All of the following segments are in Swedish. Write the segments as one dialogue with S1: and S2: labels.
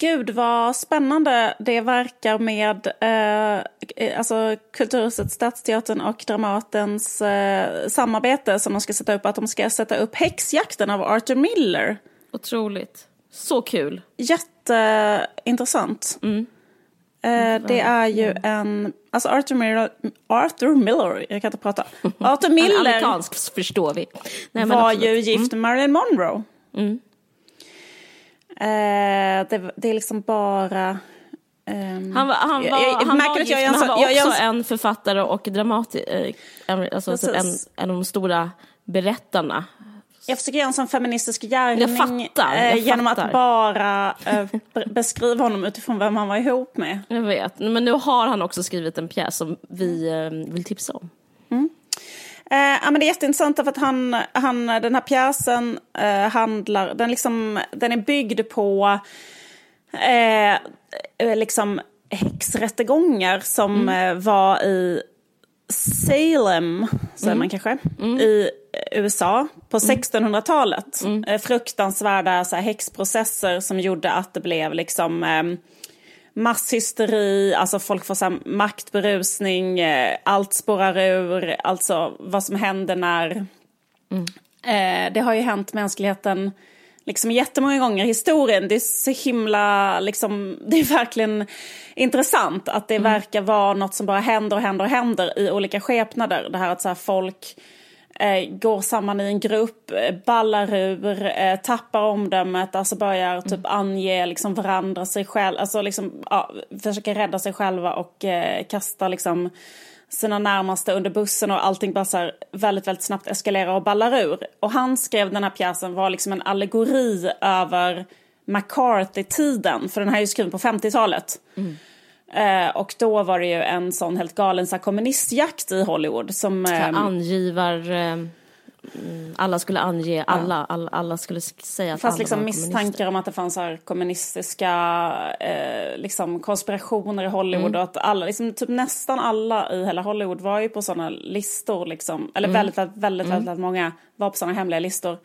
S1: Gud vad spännande det verkar med eh, alltså Kulturhuset, Stadsteatern och Dramatens eh, samarbete som de ska sätta upp. Att de ska sätta upp Häxjakten av Arthur Miller.
S2: Otroligt. Så kul.
S1: Jätteintressant. Mm. Eh, det är ju en, alltså Arthur Miller, Arthur Miller, jag kan inte prata. Arthur Miller.
S2: Amerikansk förstår vi.
S1: Nej, var ju gift med Marilyn Monroe. Mm. Eh, det, det, är liksom bara...
S2: Um, han, var, han, var, jag, jag, han, var gift, jag, han var också jag, en författare och dramatiker, eh, alltså typ en, en av de stora berättarna.
S1: Jag försöker göra en sån feministisk gärning eh, genom fattar. att bara eh, beskriva honom utifrån vem han var ihop med.
S2: Jag vet, men nu har han också skrivit en pjäs som vi eh, vill tipsa om. Mm.
S1: Eh, ja, men det är jätteintressant för att han, han, den här pjäsen eh, handlar, den, liksom, den är byggd på eh, liksom häxrättegångar som mm. Eh, var i Salem, säger mm. man kanske, mm. i USA på 1600-talet. Mm. mm. Eh, fruktansvärda så här, häxprocesser som gjorde att det blev liksom eh, masshysteri, alltså folk får så här, maktberusning, eh, allt spårar ur, alltså vad som händer när... Mm. Eh, det har ju hänt mänskligheten liksom jättemånga gånger i historien. Det är så himla, liksom, det är verkligen intressant att det mm. verkar vara något som bara händer och händer och händer i olika skepnader. Det här att så här, folk eh, går samman i en grupp, eh, ballar ur, eh, tappar omdömet, alltså börjar typ mm. ange liksom varandra sig själv, alltså liksom ja, försöker rädda sig själva och eh, kasta liksom sina närmaste under bussen och allting bara så väldigt, väldigt snabbt eskalerar och ballar ur. Och han skrev den här pjäsen var liksom en allegori över McCarthy-tiden, för den här är ju skriven på 50-talet. Mm. Eh, och då var det ju en sån helt galen så här, kommunistjakt i Hollywood. Som,
S2: eh, angivar... Eh, alla skulle ange alla, ja. alla, alla, skulle säga att
S1: Fast
S2: alla
S1: liksom
S2: var
S1: misstankar om att det fanns här kommunistiska eh, liksom konspirationer i Hollywood mm. och att alla, liksom, typ nästan alla i hela Hollywood var ju på sådana listor liksom. Eller mm. väldigt, väldigt, väldigt, mm. väldigt många var på sådana hemliga listor.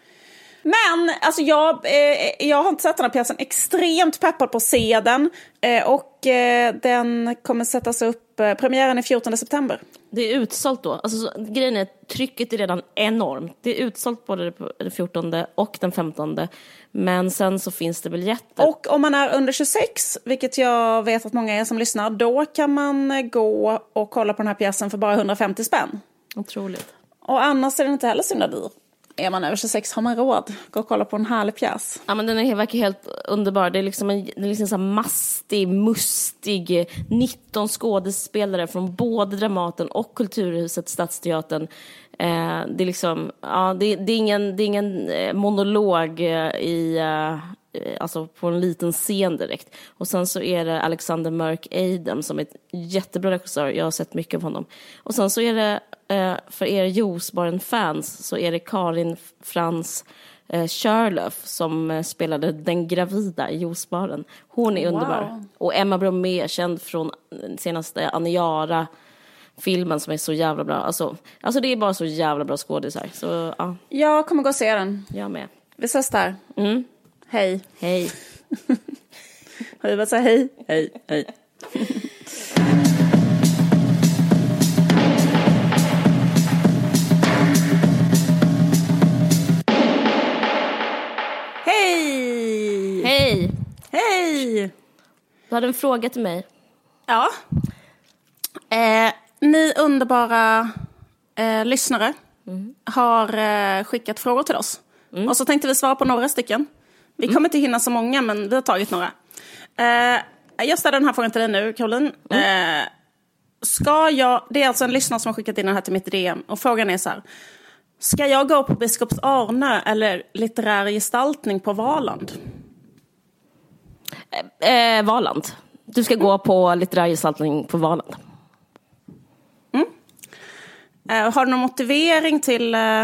S1: Men alltså jag, eh, jag har inte sett den här pjäsen. Extremt peppad på att se den. Eh, och eh, den kommer sättas upp, eh, premiären är 14 september.
S2: Det är utsålt då. Alltså, så, grejen är trycket är redan enormt. Det är utsålt både den 14 och den 15. Men sen så finns det biljetter.
S1: Och om man är under 26, vilket jag vet att många är som lyssnar, då kan man eh, gå och kolla på den här pjäsen för bara 150 spänn.
S2: Otroligt.
S1: Och annars är den inte heller så himla dyr är man över 26 har man råd. Gå och kolla på en härlig pjäs.
S2: Ja men den är, verkar helt underbar. Det är liksom en, det är liksom så mastig, mustig, 19 skådespelare från både Dramaten och Kulturhuset, Stadsteatern. Eh, det är liksom, ja det, det, är ingen, det är ingen eh, monolog eh, i, eh, eh, alltså på en liten scen direkt. Och sen så är det Alexander Mörk Eidem som är ett jättebra regissör, jag har sett mycket av honom. Och sen så är det för er Juicebaren-fans så är det Karin Frans eh, Sherloff som eh, spelade den gravida i Juicebaren. Hon är wow. underbar. Och Emma Bromé, känd från den senaste Aniara filmen som är så jävla bra. Alltså, alltså det är bara så jävla bra skådisar. Så, ja.
S1: Jag kommer gå och se den.
S2: Jag med.
S1: Vi ses där.
S2: Mm.
S1: Hej.
S2: Hej.
S1: Har du bara säga hej? Hej, hej. Hej!
S2: Du hade en fråga till mig.
S1: Ja. Eh, ni underbara eh, lyssnare mm. har eh, skickat frågor till oss. Mm. Och så tänkte vi svara på några stycken. Vi mm. kommer inte hinna så många, men vi har tagit några. Eh, jag ställer den här frågan till dig nu, Caroline. Mm. Eh, ska jag, det är alltså en lyssnare som har skickat in den här till mitt DM. Och frågan är så här. Ska jag gå på Biskops Arnö eller litterär gestaltning på Valand?
S2: Eh, Valand. Du ska gå på litterär gestaltning på Valand.
S1: Mm. Eh, har du någon motivering till... Eh...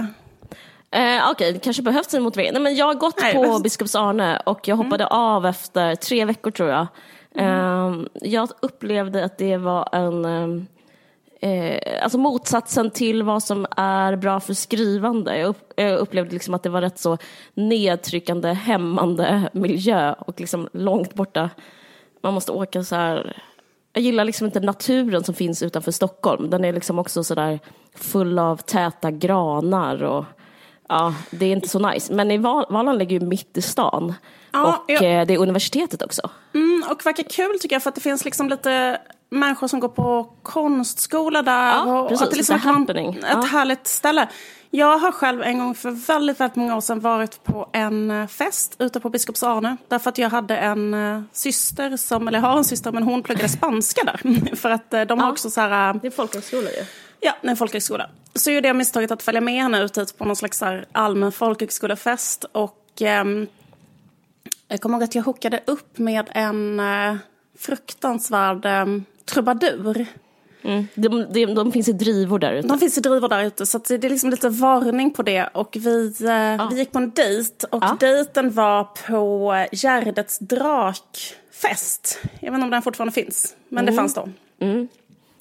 S1: Eh,
S2: Okej, okay, det kanske behövs en motivering. Nej, men jag har gått Nej, på men... Biskops Arne och jag hoppade mm. av efter tre veckor tror jag. Mm. jag upplevde att det var en eh, alltså motsatsen till vad som är bra för skrivande. Jag, upp, jag upplevde liksom att det var rätt så nedtryckande, hämmande miljö och liksom långt borta. Man måste åka så här jag gillar liksom inte naturen som finns utanför Stockholm. Den är liksom också sådär full av täta granar och ja, det är inte så nice. Men i Val Valand ligger ju mitt i stan. Ja, och ja. Eh, det är universitetet också.
S1: Mm, och verkar kul tycker jag för att det finns liksom lite människor som går på konstskola där. Ja, och precis, att det liksom happening. ett ja. härligt ställe. Jag har själv en gång för väldigt, väldigt många år sedan varit på en eh, fest ute på Biskops Arne. Därför att jag hade en uh, syster, som, eller jag har en syster, men hon pluggade spanska där. för att uh, de har också så här...
S2: Det är folkhögskola ju.
S1: Ja, det är en folkhögskola. Så gjorde jag misstaget att följa med henne ut hit på någon slags allmän folkhögskolefest. Och um, jag kommer ihåg att jag hookade upp med en fruktansvärd um, trubadur.
S2: Mm. De, de, de, finns i drivor där ute.
S1: De finns i drivor där ute, så det är liksom lite varning på det. Och vi, eh, ja. vi gick på en dejt och ja. dejten var på Gärdets drakfest. Jag vet inte om den fortfarande finns, men mm. det fanns då.
S2: Mm.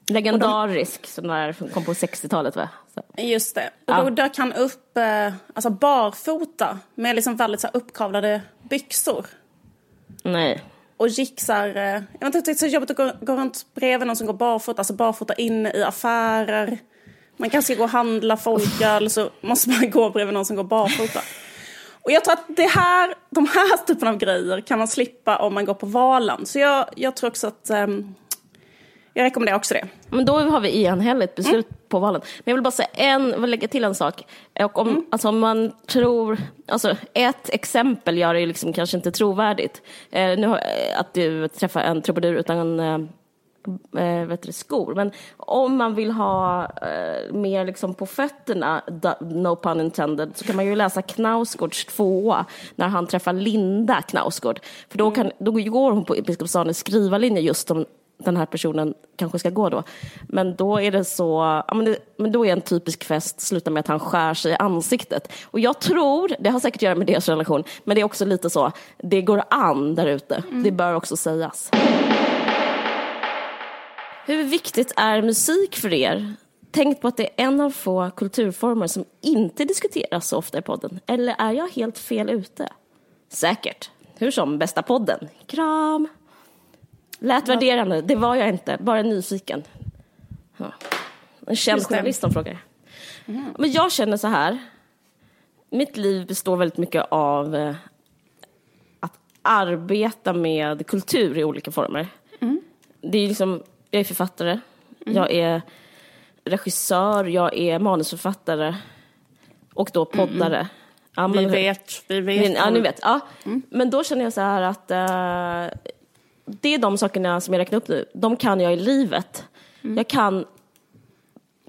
S2: Legendarisk, de, som där kom på 60-talet va?
S1: Så. Just det. Och ja. då dök han upp eh, alltså barfota med liksom väldigt så här, uppkavlade byxor.
S2: Nej
S1: och gick så här, eh, jag vet inte, det är så jobbigt att gå, gå runt bredvid någon som går barfota, alltså barfota inne i affärer. Man kanske ska gå och handla folköl så måste man gå bredvid någon som går barfota. Och jag tror att det här, de här typen av grejer kan man slippa om man går på Valand. Så jag, jag tror också att um, jag rekommenderar också det.
S2: Men då har vi enhälligt beslut mm. på valen. Men jag vill bara säga en, vill lägga till en sak. Och om, mm. alltså, om man tror, alltså ett exempel gör det ju liksom kanske inte trovärdigt. Eh, nu har, eh, att du träffar en trubadur utan eh, eh, vet du, skor. Men om man vill ha eh, mer liksom på fötterna, no pun intended, så kan man ju läsa Knausgårds tvåa när han träffar Linda Knausgård. För då, mm. kan, då går hon på Biskopssalens skrivarlinje just om den här personen kanske ska gå då. Men då är det så, ja, men, det, men då är en typisk fest slutar med att han skär sig i ansiktet. Och jag tror, det har säkert att göra med deras relation, men det är också lite så, det går an där ute. Mm. Det bör också sägas. Hur viktigt är musik för er? Tänk på att det är en av få kulturformer som inte diskuteras så ofta i podden. Eller är jag helt fel ute? Säkert. Hur som, bästa podden. Kram! Lät värderande, det var jag inte, bara nyfiken. Ja. En känd journalist som frågar. Mm. Men jag känner så här, mitt liv består väldigt mycket av eh, att arbeta med kultur i olika former. Mm. Det är liksom, jag är författare, mm. jag är regissör, jag är manusförfattare och då poddare.
S1: Ja, vi vet, vi vet.
S2: Ja, ni vet. Ja. Mm. Men då känner jag så här att uh, det är de sakerna som jag räknar upp nu, de kan jag i livet. Mm. Jag kan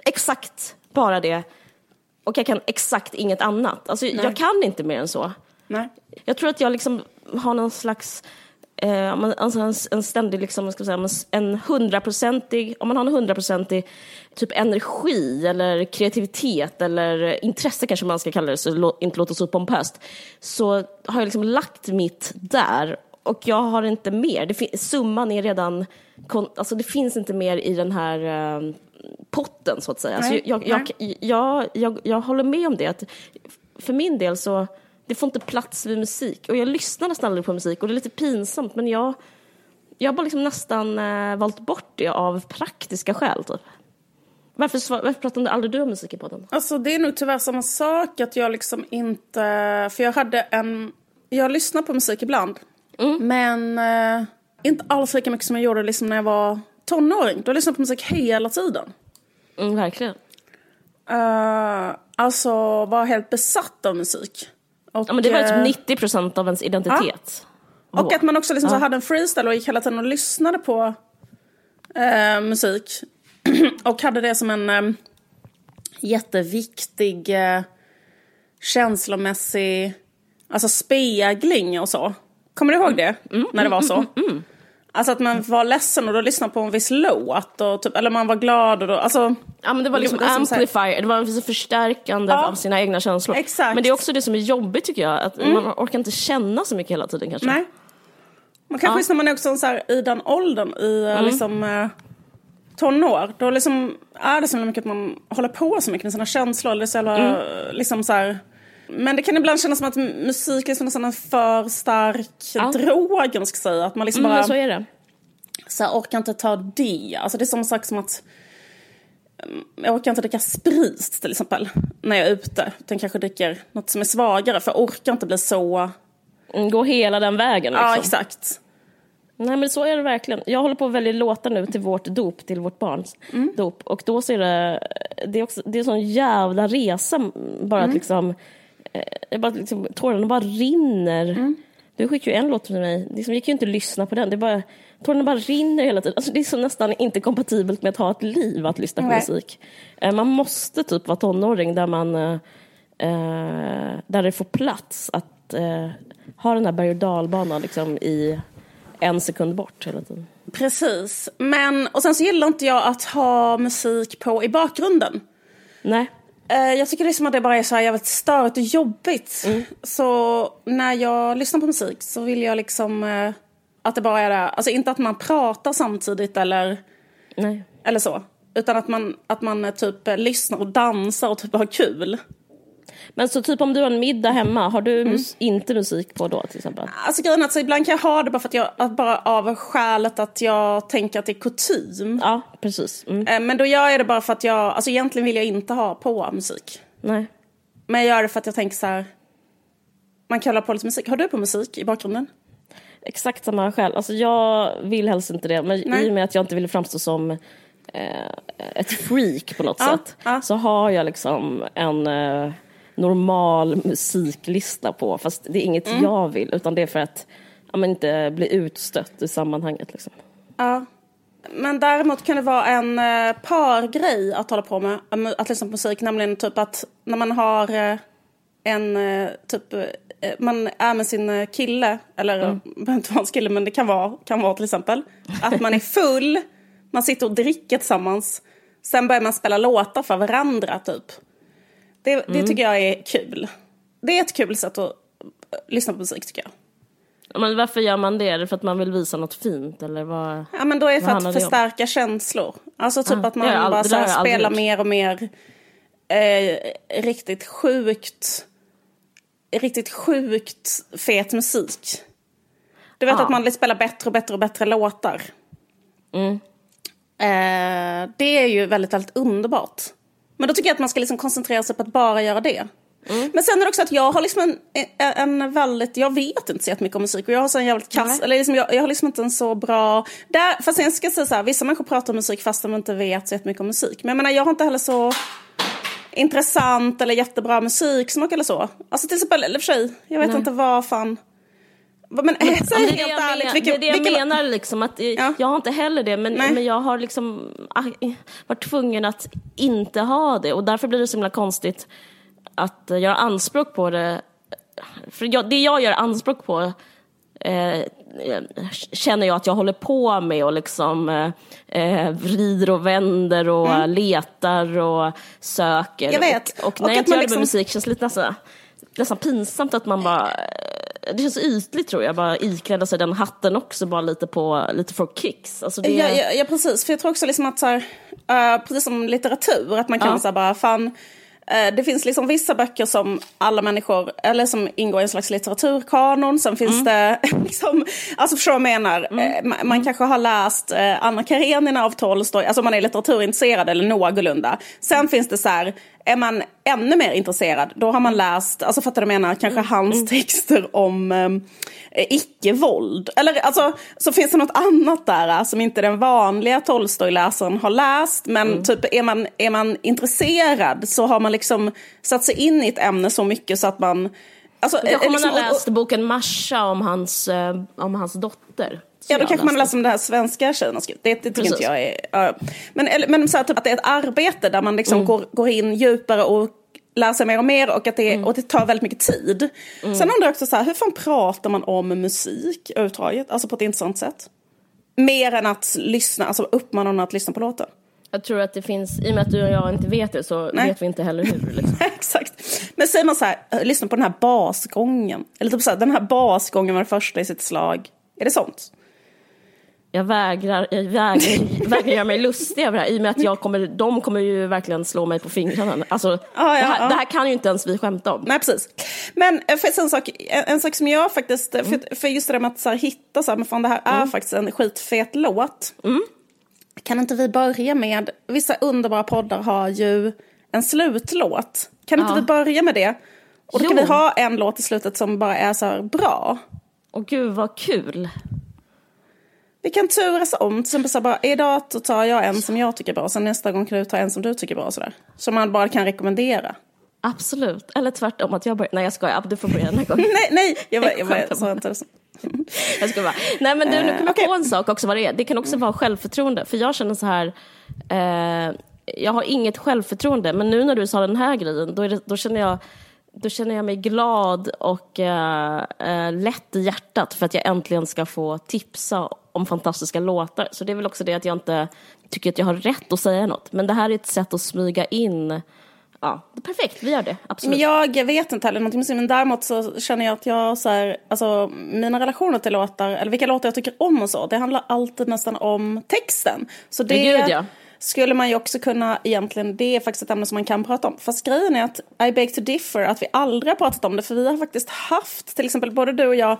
S2: exakt bara det och jag kan exakt inget annat. Alltså, jag kan inte mer än så.
S1: Nej.
S2: Jag tror att jag liksom har någon slags eh, alltså en, en ständig, liksom, ska säga, en hundraprocentig, om man har en hundraprocentig typ energi eller kreativitet eller intresse kanske man ska kalla det, så det inte låter så pompöst, så har jag liksom lagt mitt där och jag har inte mer. Det summan är redan... Alltså det finns inte mer i den här uh, potten, så att säga. Nej, så jag, jag, jag, jag, jag, håller med om det. Att för min del så det får inte plats vid musik. Och jag lyssnar nästan aldrig på musik och det är lite pinsamt men jag, jag har bara liksom nästan uh, valt bort det av praktiska skäl. Typ. Varför, varför pratar aldrig du om musik i podden?
S1: Alltså det är nog tyvärr samma sak att jag liksom inte... För jag hade en... Jag lyssnar på musik ibland. Mm. Men eh, inte alls lika mycket som jag gjorde liksom när jag var tonåring. Då lyssnade jag på musik hela tiden.
S2: Mm, verkligen.
S1: Uh, alltså var helt besatt av musik.
S2: Och, ja, men det var typ 90 eh, procent av ens identitet.
S1: Ja. Och att man också liksom ja. så hade en freestyle och gick hela tiden och lyssnade på uh, musik. och hade det som en um, jätteviktig uh, känslomässig alltså spegling och så. Kommer du ihåg det? Mm, när det var så? Mm, mm, mm, alltså att man var ledsen och då lyssnade på en viss låt. Och typ, eller man var glad och då... Alltså,
S2: ja men det var liksom det amplifier, det var en förstärkande ja, av sina egna känslor.
S1: Exakt.
S2: Men det är också det som är jobbigt tycker jag. Att mm. man orkar inte känna så mycket hela tiden kanske.
S1: Nej. Man kanske ja. när man är också så här, i den åldern, i mm. liksom... tonår, då liksom är det så mycket att man håller på så mycket med sina känslor. Eller så jävla,
S2: Mm.
S1: liksom så här. Men det kan ibland kännas som att musik är som nästan en för stark
S2: Ja.
S1: drog, om man ska säga. Att man liksom
S2: Mm,
S1: bara
S2: så är det.
S1: så här, orkar inte ta det. Alltså det är samma sak som att mm, jag orkar inte dricka sprit till exempel när jag är ute. Utan kanske dricker något som är svagare för jag orkar inte bli så...
S2: Mm, Gå hela den vägen liksom.
S1: Ja, exakt.
S2: Nej men så är det verkligen. Jag håller på att välja låtar nu till vårt dop, till vårt barns
S1: Mm.
S2: dop. Och då så är det, det är också, det är en sån jävla resa bara
S1: Mm.
S2: att liksom, jag bara liksom, tårarna bara rinner.
S1: Mm.
S2: Du skickade ju en låt till mig, liksom, jag kan ju inte lyssna på den, det bara, tårarna bara rinner hela tiden. Alltså, det är så nästan inte kompatibelt med att ha ett liv att lyssna på
S1: Nej.
S2: musik. Eh, Man måste typ vara tonåring där man, eh, eh, där det får plats att eh, ha den här berg och dalbanan liksom i en sekund bort hela tiden.
S1: Precis. Men, och sen så gillar inte jag att ha musik på i bakgrunden.
S2: Nej.
S1: Eh, Jag tycker liksom att det bara är så här jävligt störigt och jobbigt. Så när jag lyssnar på musik så vill jag liksom eh, att det bara är det. Alltså inte att man pratar samtidigt eller,
S2: Nej.
S1: eller så. Utan att man, att man eh, typ lyssnar och dansar och typ har kul.
S2: Men så typ om du har en middag hemma, har du mus- inte musik på då till exempel?
S1: Alltså grejen att så ibland kan jag ha det bara för att jag, att bara av skälet att jag tänker att det är kutym.
S2: Ja, precis. Mm.
S1: Eh, Men då gör jag det bara för att jag, alltså egentligen vill jag inte ha på musik.
S2: Nej.
S1: Men jag gör det för att jag tänker så här. Man kan hålla på lite musik. Har du på musik i bakgrunden?
S2: Exakt samma skäl. Alltså jag vill helst inte det, men
S1: Nej.
S2: i och med att jag inte vill framstå som eh, ett freak på något
S1: Ja,
S2: sätt
S1: ja.
S2: så har jag liksom en eh, normal musiklista på, fast det är inget
S1: Mm.
S2: jag vill, utan det är för att ja, men inte bli utstött i sammanhanget. Liksom.
S1: Ja. Men däremot kan det vara en eh, pargrej att hålla på med, eh, att lyssna på musik. Nämligen typ att när man har eh, en, eh, typ, man är med sin kille, eller mm. behöver inte vara hans kille men det kan vara, kan vara till exempel. Att man är full, man sitter och dricker tillsammans. Sen börjar man spela låtar för varandra typ. Det, det tycker jag är kul. Det är ett kul sätt att eh, lyssna på musik tycker jag.
S2: Ja, Men varför gör man det? Är det för att man vill visa något fint? Eller vad?
S1: Ja men då är det för att
S2: det om?
S1: förstärka känslor. Alltså typ
S2: Ah,
S1: att man
S2: ald-
S1: bara så här spelar mer och mer eh, riktigt sjukt, riktigt sjukt fet musik. Du vet
S2: Ja.
S1: att man vill spela bättre och bättre och bättre låtar.
S2: Mm.
S1: Eh, det är ju väldigt, väldigt underbart. Men då tycker jag att man ska liksom koncentrera sig på att bara göra det.
S2: Mm.
S1: Men sen är det också att jag har liksom en, en väldigt, jag vet inte så jättemycket om musik och jag har så en jävligt kass,
S2: Nej.
S1: eller liksom jag, jag har liksom inte en så bra, där, fast jag ska säga så här, vissa människor pratar om musik fast de inte vet så jättemycket om musik. Men jag menar jag har inte heller så intressant eller jättebra musiksmak eller så. Alltså till exempel, eller för sig, jag vet
S2: Nej.
S1: inte vad fan. Men, säg
S2: Ja, men det, det,
S1: helt ärligt,
S2: menar,
S1: vilka,
S2: det är det jag menar, liksom, att eh,
S1: Ja.
S2: jag har inte heller det, men,
S1: Nej.
S2: men jag har liksom ah, varit tvungen att inte ha det och därför blir det så himla konstigt att eh, göra anspråk på det. För jag, det jag gör anspråk på eh, känner jag att jag håller på med och liksom eh, eh, vrider och vänder och letar och söker.
S1: Mm. Jag vet.
S2: Och, och när
S1: Och
S2: jag inte gör det
S1: liksom-
S2: med musik känns det lite nästan, nästan pinsamt att man bara det känns ytligt tror jag, bara ikläda sig den hatten också, bara lite på, lite for kicks. Alltså det,
S1: Ja, ja, ja, precis. För jag tror också liksom att så här, eh, precis som litteratur, att man kan
S2: Ja.
S1: säga bara fan, eh, det finns liksom vissa böcker som alla människor, eller som ingår i en slags litteraturkanon. Sen finns det liksom, alltså förstår vad jag menar. Eh, man man kanske har läst Anna Karenina av Tolstoj, alltså om man är litteraturintresserad eller någorlunda. Sen finns det så här, är man ännu mer intresserad, då har man läst, alltså fattar du menar, kanske hans texter om eh, icke-våld. Eller alltså, så finns det något annat där eh, som inte den vanliga Tolstoj-läsaren har läst. Men typ är man, är man intresserad så har man liksom satt sig in i ett ämne så mycket så att man... Alltså, eh, liksom,
S2: man ha
S1: och- och-
S2: läst boken Masha om hans, eh, om hans dotter.
S1: Ja, då kanske man läser om det här svenska tjejen har skrivit. Det, det tycker inte jag är... ja. Men, eller, men så här, typ att det är ett arbete där man liksom
S2: Mm.
S1: går, går in djupare och lär sig mer och mer och att det,
S2: Mm.
S1: och det tar väldigt mycket tid. Sen undrar jag också så här, hur fan pratar man om musik överhuvudtaget? Alltså på ett intressant sätt. Mer än att lyssna, alltså uppmana någon att lyssna på låten.
S2: Jag tror att det finns, i och med att du och jag inte vet det så
S1: Nej.
S2: vet vi inte heller hur. Liksom.
S1: Exakt. Men säger man så här, "Eh, lyssna på den här basgången. Eller typ så här, den här basgången var det första i sitt slag. Är det sånt?
S2: Jag vägrar, jag vägrar, vägrar göra mig lustig över det här i och med att jag kommer, de kommer ju verkligen slå mig på fingrarna. Alltså,
S1: Ja, ja,
S2: det, här,
S1: ja.
S2: det här kan ju inte ens vi skämta om.
S1: Nej, precis. Men eh, för en, sak, en, en sak som jag faktiskt, eh,
S2: Mm.
S1: för, för just det där med att så här, hitta så här, men fan det här är faktiskt en skitfet låt.
S2: Mm.
S1: Kan inte vi börja med, vissa underbara poddar har ju en slutlåt. Kan inte vi börja med det? Och då kan
S2: Jo.
S1: vi ha en låt i slutet som bara är så här bra.
S2: Och gud vad kul.
S1: Vi kan turas om, till exempel så bara, idag tar jag en som jag tycker är bra, sen nästa gång kan du ta en som du tycker är bra. Sådär. Som man bara kan rekommendera.
S2: Absolut. Eller tvärtom att jag börjar, nej jag skojar, du får börja den här gången.
S1: Nej, nej, jag, bara- jag, bara-
S2: Skämtar
S1: sa inte det så.
S2: Jag ska bara. Nej men du, nu kommer jag
S1: okej.
S2: på en sak också vad det är. Det kan också vara självförtroende. För jag känner så här, eh, jag har inget självförtroende. Men nu när du sa den här grejen, då, det, då, känner, jag, då känner jag mig glad och eh, eh, lätt i hjärtat för att jag äntligen ska få tipsa om fantastiska låtar. Så det är väl också det att jag inte tycker att jag har rätt att säga något. Men det här är ett sätt att smyga in. Ja, perfekt, vi gör det. Absolut.
S1: Men jag vet inte heller någonting med men däremot så känner jag att jag så här, alltså mina relationer till låtar, eller vilka låtar jag tycker om och så, det handlar alltid nästan om texten. Så det
S2: Ja, gud, ja
S1: skulle man ju också kunna, egentligen, det är faktiskt ett ämne som man kan prata om. Fast grejen är att I beg to differ, att vi aldrig har pratat om det, för vi har faktiskt haft, till exempel både du och jag,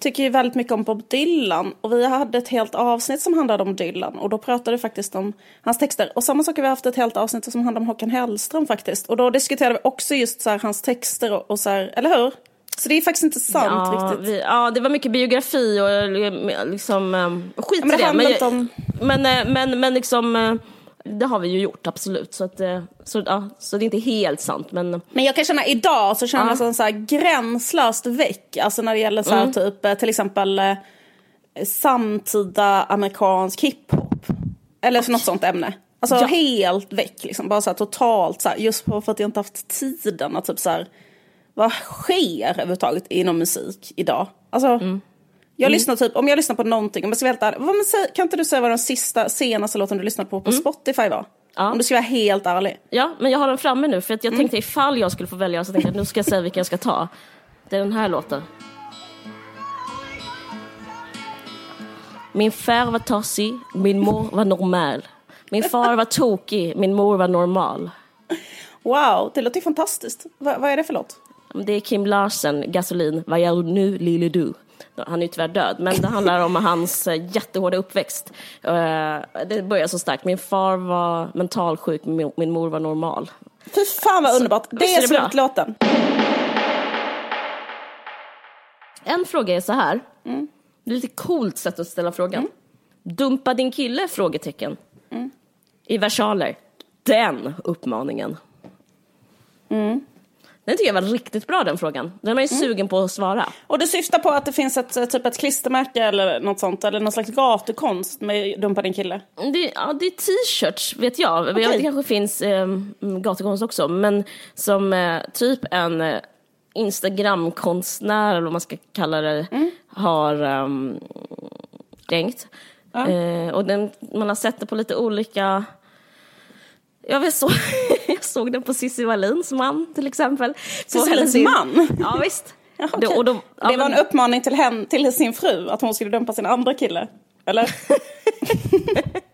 S1: tycker ju väldigt mycket om Bob Dylan och vi hade ett helt avsnitt som handlade om Dylan och då pratade vi faktiskt om hans texter. Och samma sak har vi haft ett helt avsnitt som handlade om Håkan Hellström faktiskt. Och då diskuterade vi också just så här, hans texter och, och så här, eller hur? Så det är faktiskt inte sant
S2: ja,
S1: riktigt.
S2: Vi, ja, det var mycket biografi och eh, liksom, eh, skit
S1: men det
S2: i det.
S1: inte om-
S2: men, eh, men, men liksom, det har vi ju gjort absolut. Så, att, så, ja, så det är inte helt sant. Men
S1: Men jag kan känna idag så känner
S2: Ja.
S1: jag sån så här gränslöst väck. Alltså när det gäller så här
S2: Mm.
S1: typ till exempel samtida amerikansk hiphop. Eller för något sånt ämne. Alltså
S2: Ja.
S1: helt väck liksom. Bara så här totalt så här, just för att jag inte haft tiden att typ så här. Vad sker överhuvudtaget inom musik idag? Alltså.
S2: Mm.
S1: Jag lyssnar typ, om jag lyssnar på någonting, om jag ska vara helt ärlig, kan inte du säga vad den sista, senaste låten du lyssnade på på Spotify var?
S2: Mm. Ja.
S1: Om du ska vara helt ärlig.
S2: Ja, men jag har den framme nu för att jag
S1: Mm.
S2: tänkte ifall jag skulle få välja så tänkte jag nu ska jag säga vilken jag ska ta. Det är den här låten. Min far var tossig, min mor var normal. Min far var tokig, min mor var normal.
S1: Wow, det låter ju fantastiskt. Va, vad är det för låt?
S2: Det är Kim Larsen, Gasolin, Vad gör du nu lille du? Han är ju tyvärr död, men det handlar om hans eh, jättehårda uppväxt. Eh, Det börjar så starkt. Min far var mentalsjuk, min mor var normal.
S1: Fy fan vad underbart. Det
S2: visst
S1: är
S2: är det
S1: slutlåten.
S2: En fråga är så här.
S1: Mm.
S2: Det är lite coolt sätt att ställa frågan. Dumpa din kille? Frågetecken.
S1: Mm.
S2: I versaler. Den uppmaningen.
S1: Mm.
S2: Den tycker jag var riktigt bra den frågan. Den är man ju sugen på att svara.
S1: Och det syftar på att det finns ett, typ ett klistermärke eller något sånt. Eller någon slags gatukonst med Dumpa din kille.
S2: Det, ja, det är t-shirts, vet jag. Jag vet, det kanske finns eh, gatukonst också. Men som eh, typ en eh, Instagramkonstnär, eller vad man ska kalla det,
S1: Mm.
S2: har um, rängt. Eh, och den, man har sett det på lite olika... Jag, så, jag såg den på Cissi Wallins man, till exempel.
S1: Cissi Wallins man?
S2: Ja, visst.
S1: Ja, okej.
S2: och då-
S1: det
S2: ja,
S1: var
S2: men-
S1: en uppmaning till, hen, till sin fru att hon skulle dumpa sin andra kille. Eller?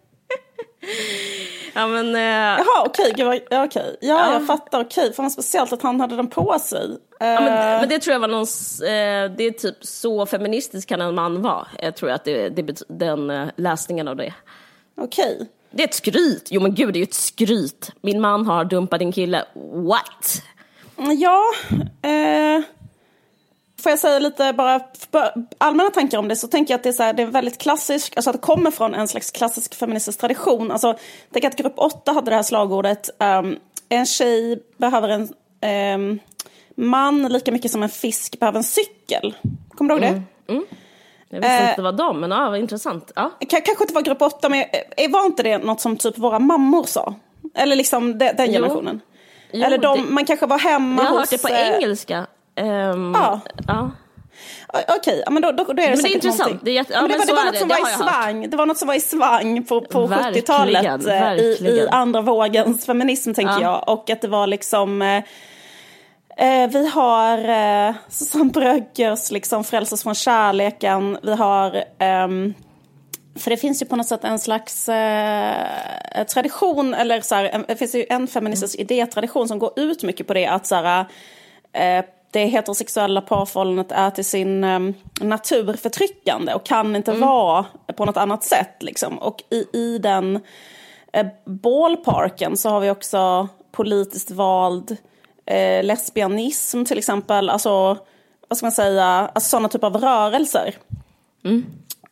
S2: Ja, men... Eh,
S1: Jaha, okej. vad- Ja, okej. Ja,
S2: Ja.
S1: jag fattar. Okej. Fan vad speciellt att han hade den på sig.
S2: Ja, men,
S1: Eh,
S2: men det tror jag var någon, eh, det är typ så feministisk kan en man vara. Jag tror att det, det den eh, läsningen av det.
S1: Okej.
S2: Det är ett skryt. Jo men gud, det är ju ett skryt. Min man har dumpat din kille. What?
S1: Ja, eh, får jag säga lite bara allmänna tankar om det så tänker jag att det är, så här, det är väldigt klassiskt, alltså att det kommer från en slags klassisk feministisk tradition. Alltså, tänk att grupp 8 hade det här slagordet, ehm, en tjej behöver en ehm, man lika mycket som en fisk behöver en cykel. Kommer du ihåg det?
S2: Jag visste
S1: Eh.
S2: inte det var dem, men ja, vad intressant. Ja.
S1: Kanske inte var grupp 8, men eh, var inte det något som typ våra mammor sa? Eller liksom de, den generationen?
S2: Jo,
S1: Eller de,
S2: det-
S1: man kanske var hemma
S2: Jag har
S1: hos...
S2: hört det på
S1: eh,
S2: engelska. Ehm,
S1: Ja.
S2: ja.
S1: Okej, men då, då, då är det
S2: Men det är intressant.
S1: någonting.
S2: Det är jätte- ja,
S1: men det,
S2: men
S1: var, det var något
S2: det.
S1: som var i
S2: jag hört.
S1: svang. Det var något som var i svang på, på
S2: Verkligen,
S1: 70-talet eh, i, i andra vågens feminism, tänker
S2: Ja.
S1: jag. Och att det var liksom... Eh, eh, vi har eh, Susanne Bröggers liksom Frälsas från kärleken. Vi har... ehm, för det finns ju på något sätt en slags eh, tradition, eller så här, en, det finns ju en feministisk mm. idétradition som går ut mycket på det att så här, eh, det heterosexuella parförhållandet är till sin eh, natur förtryckande och kan inte mm. vara på något annat sätt. Liksom. Och i, i den eh, ballparken så har vi också politiskt vald eh, lesbianism till exempel. Alltså, vad ska man säga, alltså sådana typer av rörelser. Mm.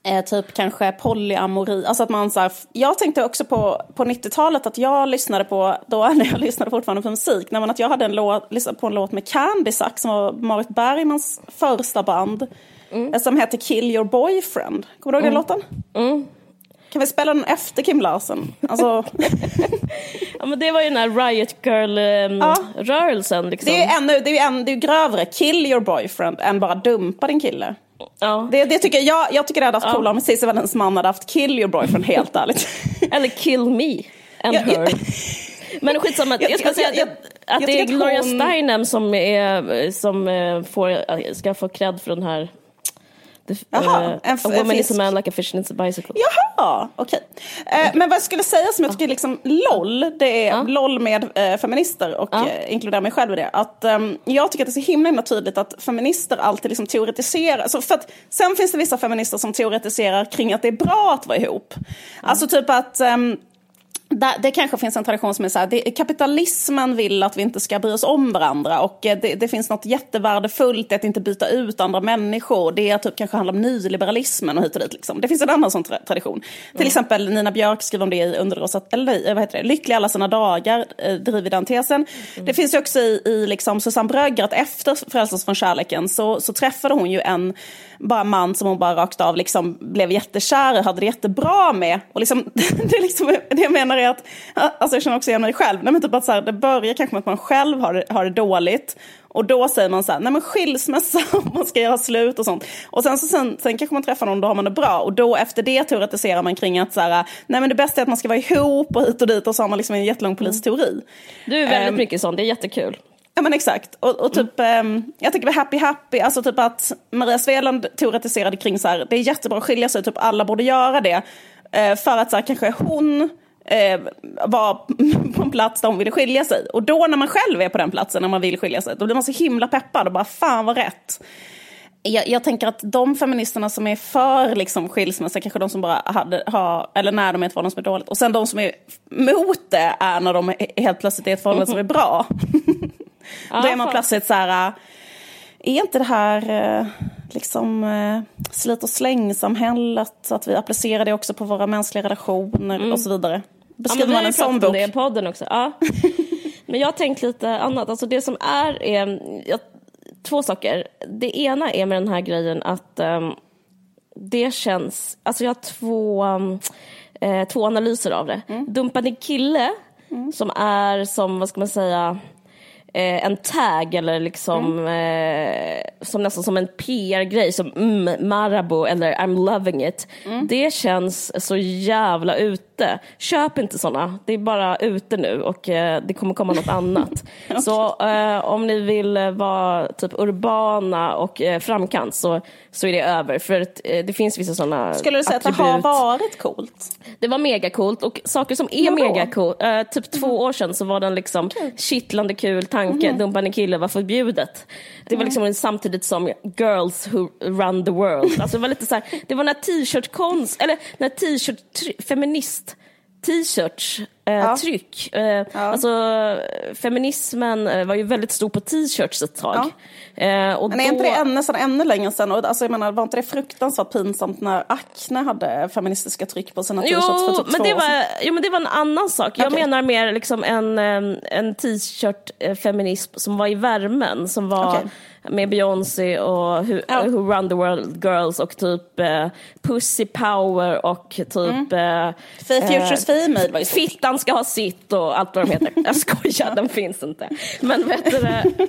S1: Eh, typ kanske polyamori. Alltså att man så här, jag tänkte också på, på 90-talet att jag lyssnade på, då när jag lyssnade fortfarande på musik, när man, att jag hade en låt, lyssnade på en låt med Candy Sax som var Marit Bergmans första band. Mm. Eh, som heter Kill Your Boyfriend. Kommer du ihåg mm. den låten? Mm. Kan vi spela den efter Kim Larsen? Alltså...
S2: ja, men det var ju den här Riot Girl-rörelsen. Um, liksom.
S1: Det är ju det är en, det är grövre, kill your boyfriend, än bara dumpa din kille. Ja. Det, det tycker jag, jag tycker det hade haft ja. coolare om Cissi Wallins man hade haft kill your boyfriend, helt ärligt.
S2: Eller kill me and ja, her. Men skitsamma, jag, jag ska säga jag, att, att det är Gloria hon... Steinem som, är, som eh, får, ska få cred för den här Jaha, uh, en a woman is a man like a fish and it's a bicycle.
S1: Jaha, okej. Okay. Uh, men vad jag skulle säga som jag tycker liksom LOL, det är uh. LOL med uh, feminister och uh. inkluderar mig själv i det. Att um, jag tycker att det är så himla, himla tydligt att feminister alltid liksom teoretiserar. Alltså för att, sen finns det vissa feminister som teoretiserar kring att det är bra att vara ihop. Alltså typ att um, det kanske finns en tradition som är så här, det, kapitalismen vill att vi inte ska bry oss om varandra och eh, det, det, finns något jättevärdefullt i att inte byta ut andra människor. Det typ kanske handlar om nyliberalismen och hit och dit. Liksom. Det finns en annan sån tra tradition. Mm. Till exempel Nina Björk skriver om det i Underrosa, eller vad heter det, Lycklig alla sina dagar, eh, driver den tesen. Mm. Det finns ju också i, i liksom Susanne Brögger att efter Frälsas från kärleken så, så träffade hon ju en bara man som hon bara rakt av liksom blev jättekär i, hade det jättebra med. Och liksom, det, liksom, det jag menar är att, alltså jag känner också igen mig själv, nej men typ att så här, det börjar kanske med att man själv har det, har det dåligt. Och då säger man så här, nej men skilsmässa om man ska göra slut och sånt. Och sen, så sen, sen kanske man träffar någon, då har man det bra. Och då efter det teoretiserar man kring att så här, nej men det bästa är att man ska vara ihop och hit och dit. Och så har man liksom en jättelång politisk teori.
S2: Du är väldigt um, mycket sån, det är jättekul.
S1: Ja men exakt. Och, och typ, mm. jag tänker på Happy Happy, alltså typ att Maria Sveland teoretiserade kring så här, det är jättebra att skilja sig, typ alla borde göra det. Eh, för att så här, kanske hon eh, var på en plats där hon ville skilja sig. Och då när man själv är på den platsen när man vill skilja sig, då blir man så himla peppad och bara fan vad rätt. Jag, jag, tänker att de feministerna som är för liksom, skilsmässa, kanske de som bara hade, har, eller när de är ett förhållande som är dåligt. Och sen de som är mot det är när de helt plötsligt är ett förhållande som är bra. Då är man plötsligt så här, är inte det här eh, liksom eh, slit och släng-samhället, att vi applicerar det också på våra mänskliga relationer mm. och så vidare.
S2: Beskriver ja, man en sån bok? det i podden också. Ja. men jag har tänkt lite annat. Alltså det som är, är jag, två saker. Det ena är med den här grejen att um, det känns, alltså jag har två, um, eh, två analyser av det. Mm. Dumpade kille, mm. som är som, vad ska man säga, eh, en tag eller liksom mm. eh, som nästan som en PR-grej som mm, Marabou eller I'm loving it. Mm. Det känns så jävla ute. Köp inte såna. Det är bara ute nu och eh, det kommer komma något annat. okay. Så eh, om ni vill vara typ urbana och eh, framkant så, så är det över. För att, eh, det finns vissa såna
S1: Skulle du säga attribut. att det har varit coolt?
S2: Det var mega coolt och saker som är mega coolt. Eh, typ två år sedan så var den liksom okay. kittlande kul tanke, mm. dumpa en kille var förbjudet. Det var liksom samtidigt som Girls Who Run the World. Alltså det var lite så här, det var när t-shirt-konst, eller när t-shirt, feminist t-shirts eh, ja. tryck. Eh, ja. Alltså feminismen eh, var ju väldigt stor på t-shirts ett tag. Ja.
S1: Eh, och Men är då... inte det ännu, sedan, ännu längre sedan? Och, alltså, jag menar, var inte det fruktansvärt pinsamt när Acne hade feministiska tryck på sina t-shirts för typ
S2: men det var, Jo men det var en annan sak. Jag okay. menar mer liksom en, en t-shirt-feminism som var i värmen. Som var okay med Beyoncé och Who, ja. Who Run the World Girls och typ eh, Pussy Power och typ... Mm. Eh,
S1: Futures eh, Female var ju
S2: Fittan ska ha sitt och allt vad de heter. Jag skojar, den finns inte. Men vet du det?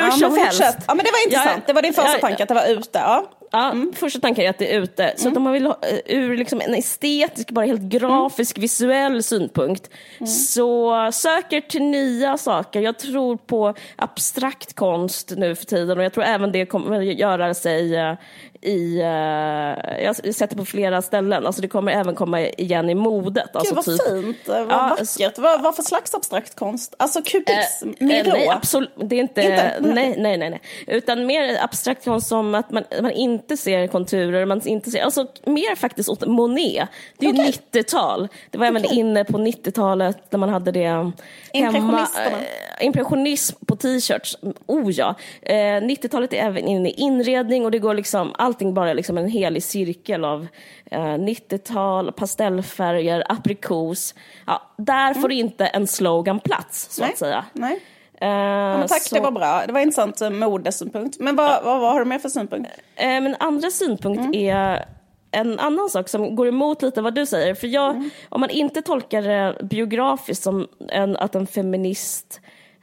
S2: Hur ja, som helst.
S1: Ja men det var intressant, ja, det var din första ja, tanke att det var ute. Ja.
S2: Ja, mm. Första tanken är att det är ute. Så mm. att om man vill ha, eh, ur liksom en estetisk, bara helt grafisk, mm. visuell synpunkt mm. så söker till nya saker. Jag tror på abstrakt konst nu för tiden och jag tror även det kommer göra sig uh, i, uh, jag sett det på flera ställen, alltså det kommer även komma igen i modet. Alltså
S1: Gud vad
S2: typ,
S1: fint, vad ja, vackert. Vad, vad för slags abstrakt konst? Alltså kubism, uh, Miro?
S2: Nej, absolut, det är inte, inte? Nej, nej, nej, nej. Utan mer abstrakt konst som att man, man inte ser konturer, man inte ser, alltså mer faktiskt åt Monet. Det är ju okay. 90-tal, det var okay. även inne på 90-talet när man hade det hemma. Uh, impressionism på t-shirts, oh ja. 90-talet är även inne i inredning och det går liksom allting bara liksom en helig cirkel av eh, 90-tal, pastellfärger, aprikos. Ja, där mm. får inte en slogan plats, så
S1: Nej.
S2: att säga.
S1: Nej. Uh, ja, tack, så... det var bra. Det var intressant uh, modesynpunkt. Men vad, vad, vad har du mer för synpunkt?
S2: Uh, men andra synpunkt mm. är en annan sak som går emot lite vad du säger. För jag, mm. om man inte tolkar det biografiskt som en, att en feminist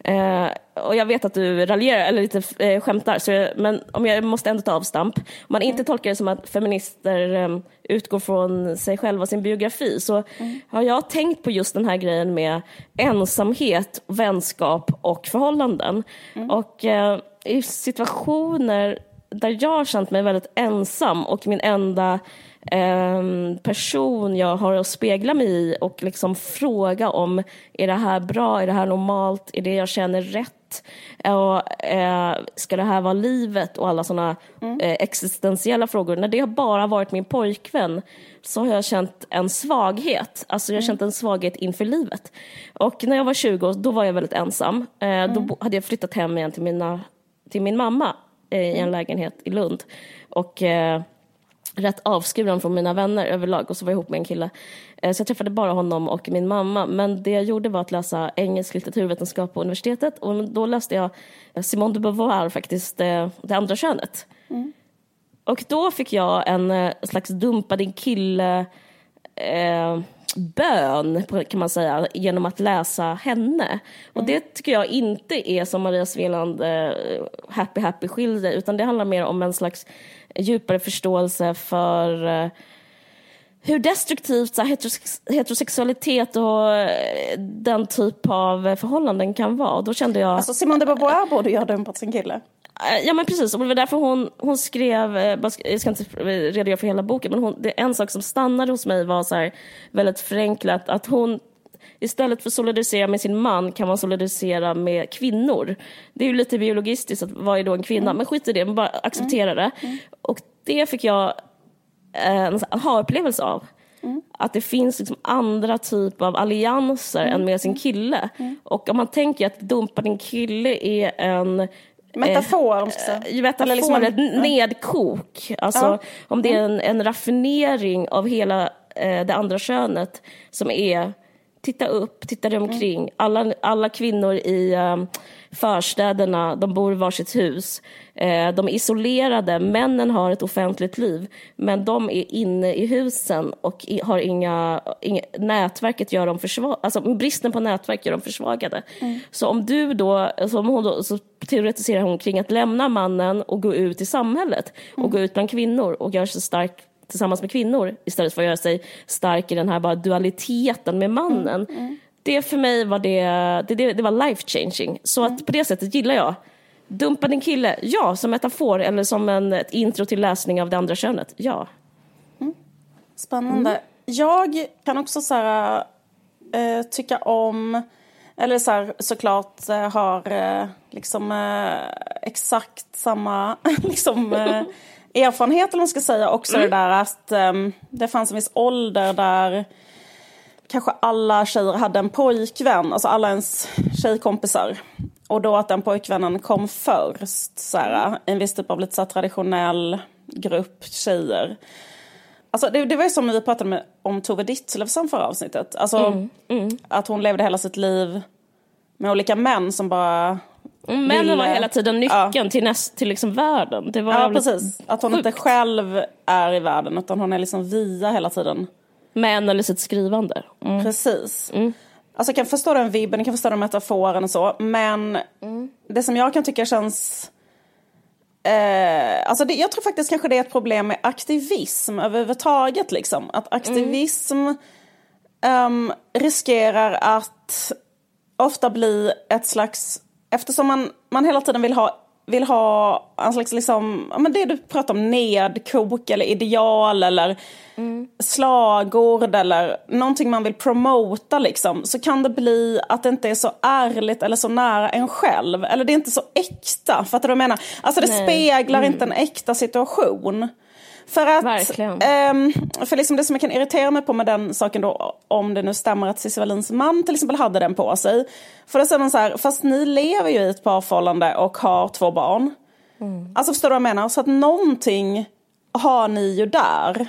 S2: Eh, och jag vet att du raljerar, eller lite eh, skämtar, så jag, men om jag måste ändå ta avstamp. Om man inte mm. tolkar det som att feminister eh, utgår från sig själva och sin biografi så mm. har jag tänkt på just den här grejen med ensamhet, vänskap och förhållanden. Mm. Och eh, i situationer där jag har känt mig väldigt ensam och min enda Ehm, person jag har att spegla mig i och liksom fråga om är det här bra, är det här normalt, är det jag känner rätt? Och, eh, ska det här vara livet? Och alla sådana mm. eh, existentiella frågor. När det har bara varit min pojkvän så har jag känt en svaghet. Alltså jag har mm. känt en svaghet inför livet. Och när jag var 20 då var jag väldigt ensam. Eh, mm. Då hade jag flyttat hem igen till, mina, till min mamma eh, i en mm. lägenhet i Lund. Och eh, rätt avskuren från mina vänner överlag och så var jag ihop med en kille. Eh, så jag träffade bara honom och min mamma. Men det jag gjorde var att läsa engelsk litteraturvetenskap på universitetet och då läste jag Simone de Beauvoir faktiskt, eh, Det andra könet. Mm. Och då fick jag en eh, slags dumpa din kille eh, bön, kan man säga, genom att läsa henne. Och mm. det tycker jag inte är som Maria Sveland eh, Happy Happy skiljer utan det handlar mer om en slags djupare förståelse för eh, hur destruktivt så här, heterosexualitet och eh, den typ av förhållanden kan vara. då kände jag...
S1: Alltså Simone de Beauvoir borde ju ha dumpat sin kille.
S2: Ja men precis, och det var därför hon, hon skrev, eh, jag ska inte redogöra för hela boken, men hon, det, en sak som stannade hos mig var så här, väldigt förenklat att hon istället för att solidarisera med sin man kan man solidarisera med kvinnor. Det är ju lite biologistiskt, att vad är då en kvinna? Mm. Men skit i det, bara acceptera mm. det. Mm. Och det fick jag en aha-upplevelse av. Mm. Att det finns liksom andra typer av allianser mm. än med sin kille. Mm. Och om man tänker att dumpa din kille är en
S1: Metafor, om ska
S2: säga. Metafor, liksom ett nedkok. Alltså, ja. om det är en, en raffinering av hela eh, det andra könet som är titta upp, titta dig omkring. Alla, alla kvinnor i um, förstäderna, de bor i varsitt hus. Eh, de är isolerade, männen har ett offentligt liv, men de är inne i husen och har inga, inga nätverket gör dem försvagade, alltså bristen på nätverk gör dem försvagade. Mm. Så om du då, som hon då, så teoretiserar hon kring att lämna mannen och gå ut i samhället och mm. gå ut bland kvinnor och göra sig stark tillsammans med kvinnor istället för att göra sig stark i den här bara dualiteten med mannen. Mm, mm. Det för mig var det, det, det, det var life changing. Så att mm. på det sättet gillar jag Dumpa din kille, ja, som metafor eller som en, ett intro till läsning av det andra könet, ja.
S1: Mm. Spännande. Mm. Jag kan också så här, äh, tycka om, eller så här, såklart äh, har äh, liksom exakt samma liksom, erfarenhet, eller man ska säga, också mm. det där att um, det fanns en viss ålder där kanske alla tjejer hade en pojkvän, alltså alla ens tjejkompisar. Och då att den pojkvännen kom först, så här, en viss typ av lite så traditionell grupp tjejer. Alltså det, det var ju som vi pratade med, om Tove Ditlevsen förra avsnittet. Alltså mm, mm. att hon levde hela sitt liv med olika män som bara
S2: Mm, männen var hela tiden nyckeln ja. till, näst, till liksom världen. Det var
S1: ja, precis. Att hon sjukt. inte själv är i världen utan hon är liksom via hela tiden.
S2: Med eller sitt skrivande.
S1: Mm. Precis. Mm. Alltså jag kan förstå den vibben, jag kan förstå den metaforen och så. Men mm. det som jag kan tycka känns... Eh, alltså det, jag tror faktiskt kanske det är ett problem med aktivism överhuvudtaget. Liksom. Att aktivism um, riskerar att ofta bli ett slags eftersom man, man hela tiden vill ha vill ha en slags, liksom, ja, men det du pratar om, nedkok eller ideal eller mm. slagord eller någonting man vill promota liksom, så kan det bli att det inte är så ärligt eller så nära en själv. Eller det är inte så äkta, fattar du vad jag menar? Alltså det Nej. speglar mm. inte en äkta situation. För att. Um, för liksom det som jag kan irritera mig på med den saken då, om det nu stämmer att Cissi Wallins man till exempel hade den på sig. För då säger man så här, fast ni lever ju i ett parförhållande och har två barn. Mm. Alltså förstår du vad jag menar? Så att någonting har ni ju där.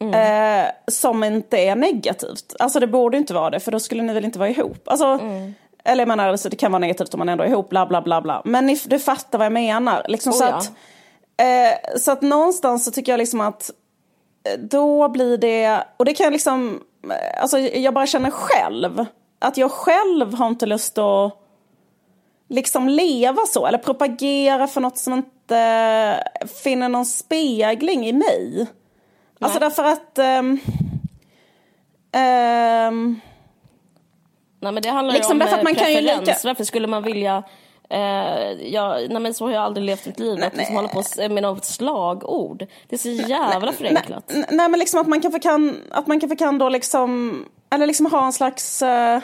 S1: Mm. Eh, som inte är negativt. Alltså det borde inte vara det, för då skulle ni väl inte vara ihop. Alltså, mm. Eller jag menar, alltså, det kan vara negativt om man ändå är ihop, bla bla bla bla. Men ni, du fattar vad jag menar. Liksom, oh, så ja. att Eh, så att någonstans så tycker jag liksom att eh, då blir det, och det kan jag liksom, eh, alltså jag bara känner själv, att jag själv har inte lust att liksom leva så eller propagera för något som inte finner någon spegling i mig. Nej. Alltså därför att um, um,
S2: Nej men det handlar ju liksom om att man preferens. Kan ju lika... Varför skulle man vilja Eh, jag, nej men så har jag aldrig levt mitt liv, nej, att liksom hålla på med något slagord. Det är så jävla förenklat.
S1: Nej, nej, men liksom att man kanske kan, att man kanske kan då liksom, eller liksom ha en slags, uh,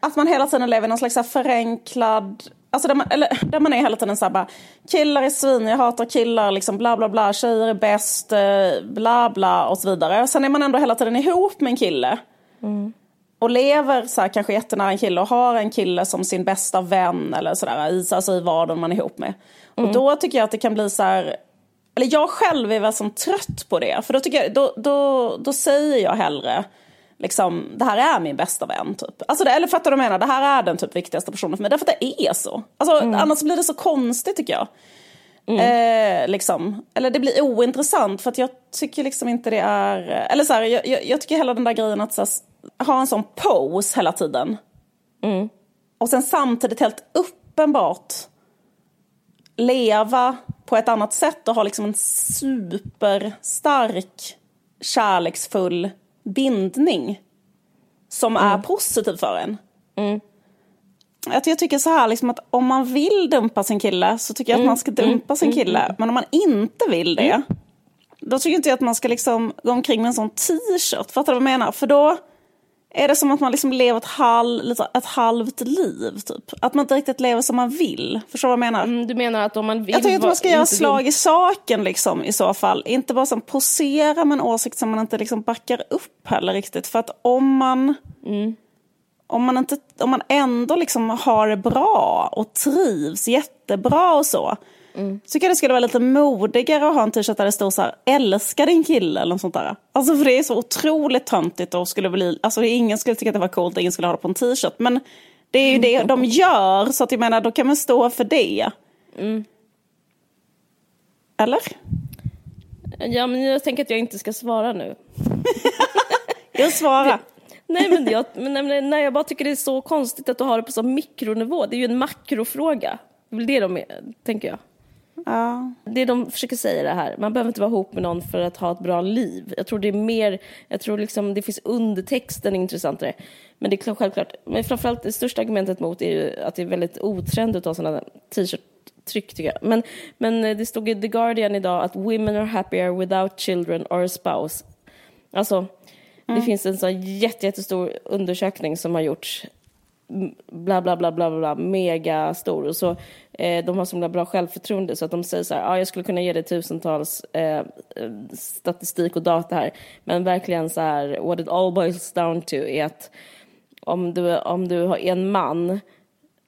S1: att man hela tiden lever i någon slags förenklad Alltså där man, eller, där man är hela tiden såhär bara, killar är svin, jag hatar killar, liksom bla bla bla, tjejer är bäst, uh, bla bla och så vidare. Sen är man ändå hela tiden ihop med en kille. Mm och lever så här, kanske jättenära en kille och har en kille som sin bästa vän eller sådär, i, alltså i vardagen man är ihop med. Mm. Och då tycker jag att det kan bli så här, eller jag själv är väl som trött på det, för då, tycker jag, då, då, då säger jag hellre liksom, det här är min bästa vän. Typ. Alltså det, eller fattar du vad jag menar? Det här är den typ viktigaste personen för mig. Därför att det är så. Alltså, mm. Annars blir det så konstigt tycker jag. Mm. Eh, liksom. Eller det blir ointressant för att jag tycker liksom inte det är... Eller så här, jag, jag, jag tycker hela den där grejen att så här, ha en sån pose hela tiden. Mm. Och sen samtidigt helt uppenbart leva på ett annat sätt och ha liksom en superstark kärleksfull bindning som mm. är positiv för en. Mm. Att jag tycker så här liksom att om man vill dumpa sin kille så tycker jag att mm. man ska dumpa sin mm. kille. Men om man inte vill det, mm. då tycker inte jag att man ska liksom gå omkring med en sån t-shirt. Fattar du vad jag menar? För då är det som att man liksom lever ett, halv, ett halvt liv. Typ. Att man inte riktigt lever som man vill. Förstår du vad jag menar?
S2: Mm, du menar att om man vill...
S1: Jag tycker att man ska göra slag vill... i saken liksom, i så fall. Inte bara som posera med en åsikt som man inte liksom backar upp heller riktigt. För att om man... Mm. Om man, inte, om man ändå liksom har det bra och trivs jättebra och så Mm. Så tycker jag det skulle vara lite modigare att ha en t-shirt där det står så här, älskar din kille eller något sånt där. Alltså för det är så otroligt töntigt och skulle bli, alltså ingen skulle tycka att det var coolt, ingen skulle ha det på en t-shirt. Men det är ju det de gör, så att jag menar, då kan man stå för det. Mm. Eller?
S2: Ja, men jag tänker att jag inte ska svara nu.
S1: jag svarar.
S2: Nej men, jag, men nej, jag bara tycker det är så konstigt att du har det på så mikronivå. Det är ju en makrofråga. Det är väl det de är, tänker jag.
S1: Ja.
S2: Det de försöker säga det här, man behöver inte vara ihop med någon för att ha ett bra liv. Jag tror det är mer, jag tror liksom det finns undertexten intressantare. Men det är självklart, men framförallt det största argumentet mot är ju att det är väldigt otrendigt att ha sådana t-shirt tryck tycker jag. Men, men det stod i The Guardian idag att women are happier without children or a spouse. Alltså, mm. det finns en sån jättestor undersökning som har gjorts bla bla bla bla bla, mega stor. Och så, eh, de har så bra självförtroende så att de säger så här, ah, jag skulle kunna ge dig tusentals eh, statistik och data här. Men verkligen så här, what it all boils down to är att om du, om du är en man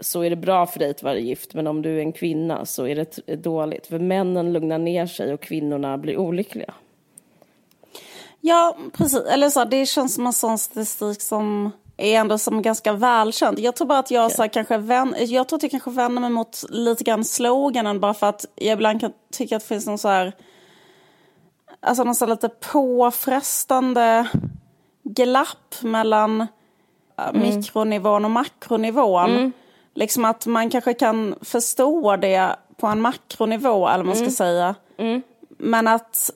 S2: så är det bra för dig att vara gift, men om du är en kvinna så är det dåligt. För männen lugnar ner sig och kvinnorna blir olyckliga.
S1: Ja, precis. Eller så, det känns som en sån statistik som är ändå som ganska välkänd. Jag tror bara att jag, okay. så här, kanske vän, jag tror att jag kanske vänder mig mot lite grann sloganen bara för att jag ibland kan tycka att det finns någon så här, alltså någon så lite påfrestande glapp mellan mm. mikronivån och makronivån. Mm. Liksom att man kanske kan förstå det på en makronivå eller vad man ska mm. säga. Mm. Men att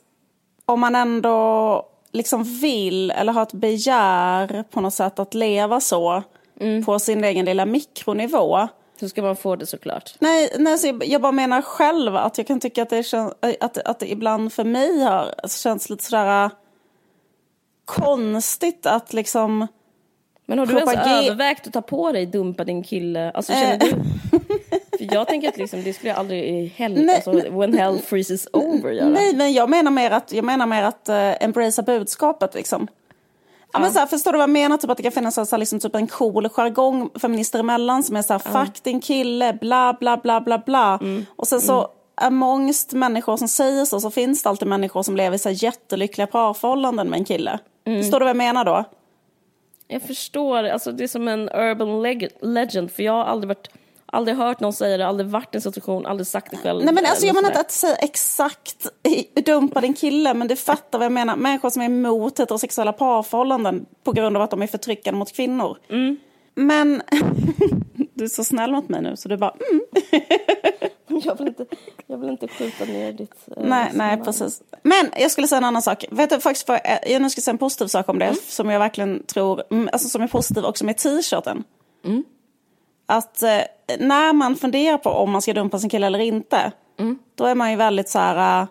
S1: om man ändå liksom vill eller har ett begär på något sätt att leva så mm. på sin egen lilla mikronivå.
S2: Så ska man få det såklart.
S1: Nej, nej så jag, jag bara menar själv att jag kan tycka att det, kän, att, att det ibland för mig har känts lite sådär äh, konstigt att liksom
S2: Men har du ens
S1: Propage-
S2: övervägt att ta på dig dumpa din kille? Alltså
S1: Eh.
S2: känner du? Jag tänker att liksom, det skulle jag aldrig i
S1: Nej,
S2: alltså, when hell freezes over göra.
S1: Nej, men jag menar mer att, jag menar mer att uh, embracea budskapet liksom. Ja. men så här, förstår du vad jag menar? Typ att det kan finnas så här, liksom, typ en cool jargong feminister emellan som är så här, fuck din kille, bla bla bla bla bla. Och sen så är mångst människor som säger så, så finns det alltid människor som lever i så här, jättelyckliga parförhållanden med en kille. Förstår du vad jag menar då?
S2: Jag förstår, alltså det är som en urban leg- legend för jag har aldrig varit Aldrig hört någon säga det, aldrig varit i en situation, aldrig sagt det själv.
S1: Nej men alltså jag menar inte att säga exakt dumpa din kille men du fattar vad jag menar. Människor som är emot heterosexuella parförhållanden på grund av att de är förtryckande mot kvinnor. Men du är så snäll mot mig nu så du bara mm.
S2: jag, vill inte, jag vill inte skjuta ner ditt... eh,
S1: Nej, nej precis. Men jag skulle säga en annan sak. Vet du faktiskt vad, jag nu ska säga en positiv sak om det som jag verkligen tror, mm, alltså som är positiv också med t-shirten. Att eh, när man funderar på om man ska dumpa sin kille eller inte, då är man ju väldigt så här,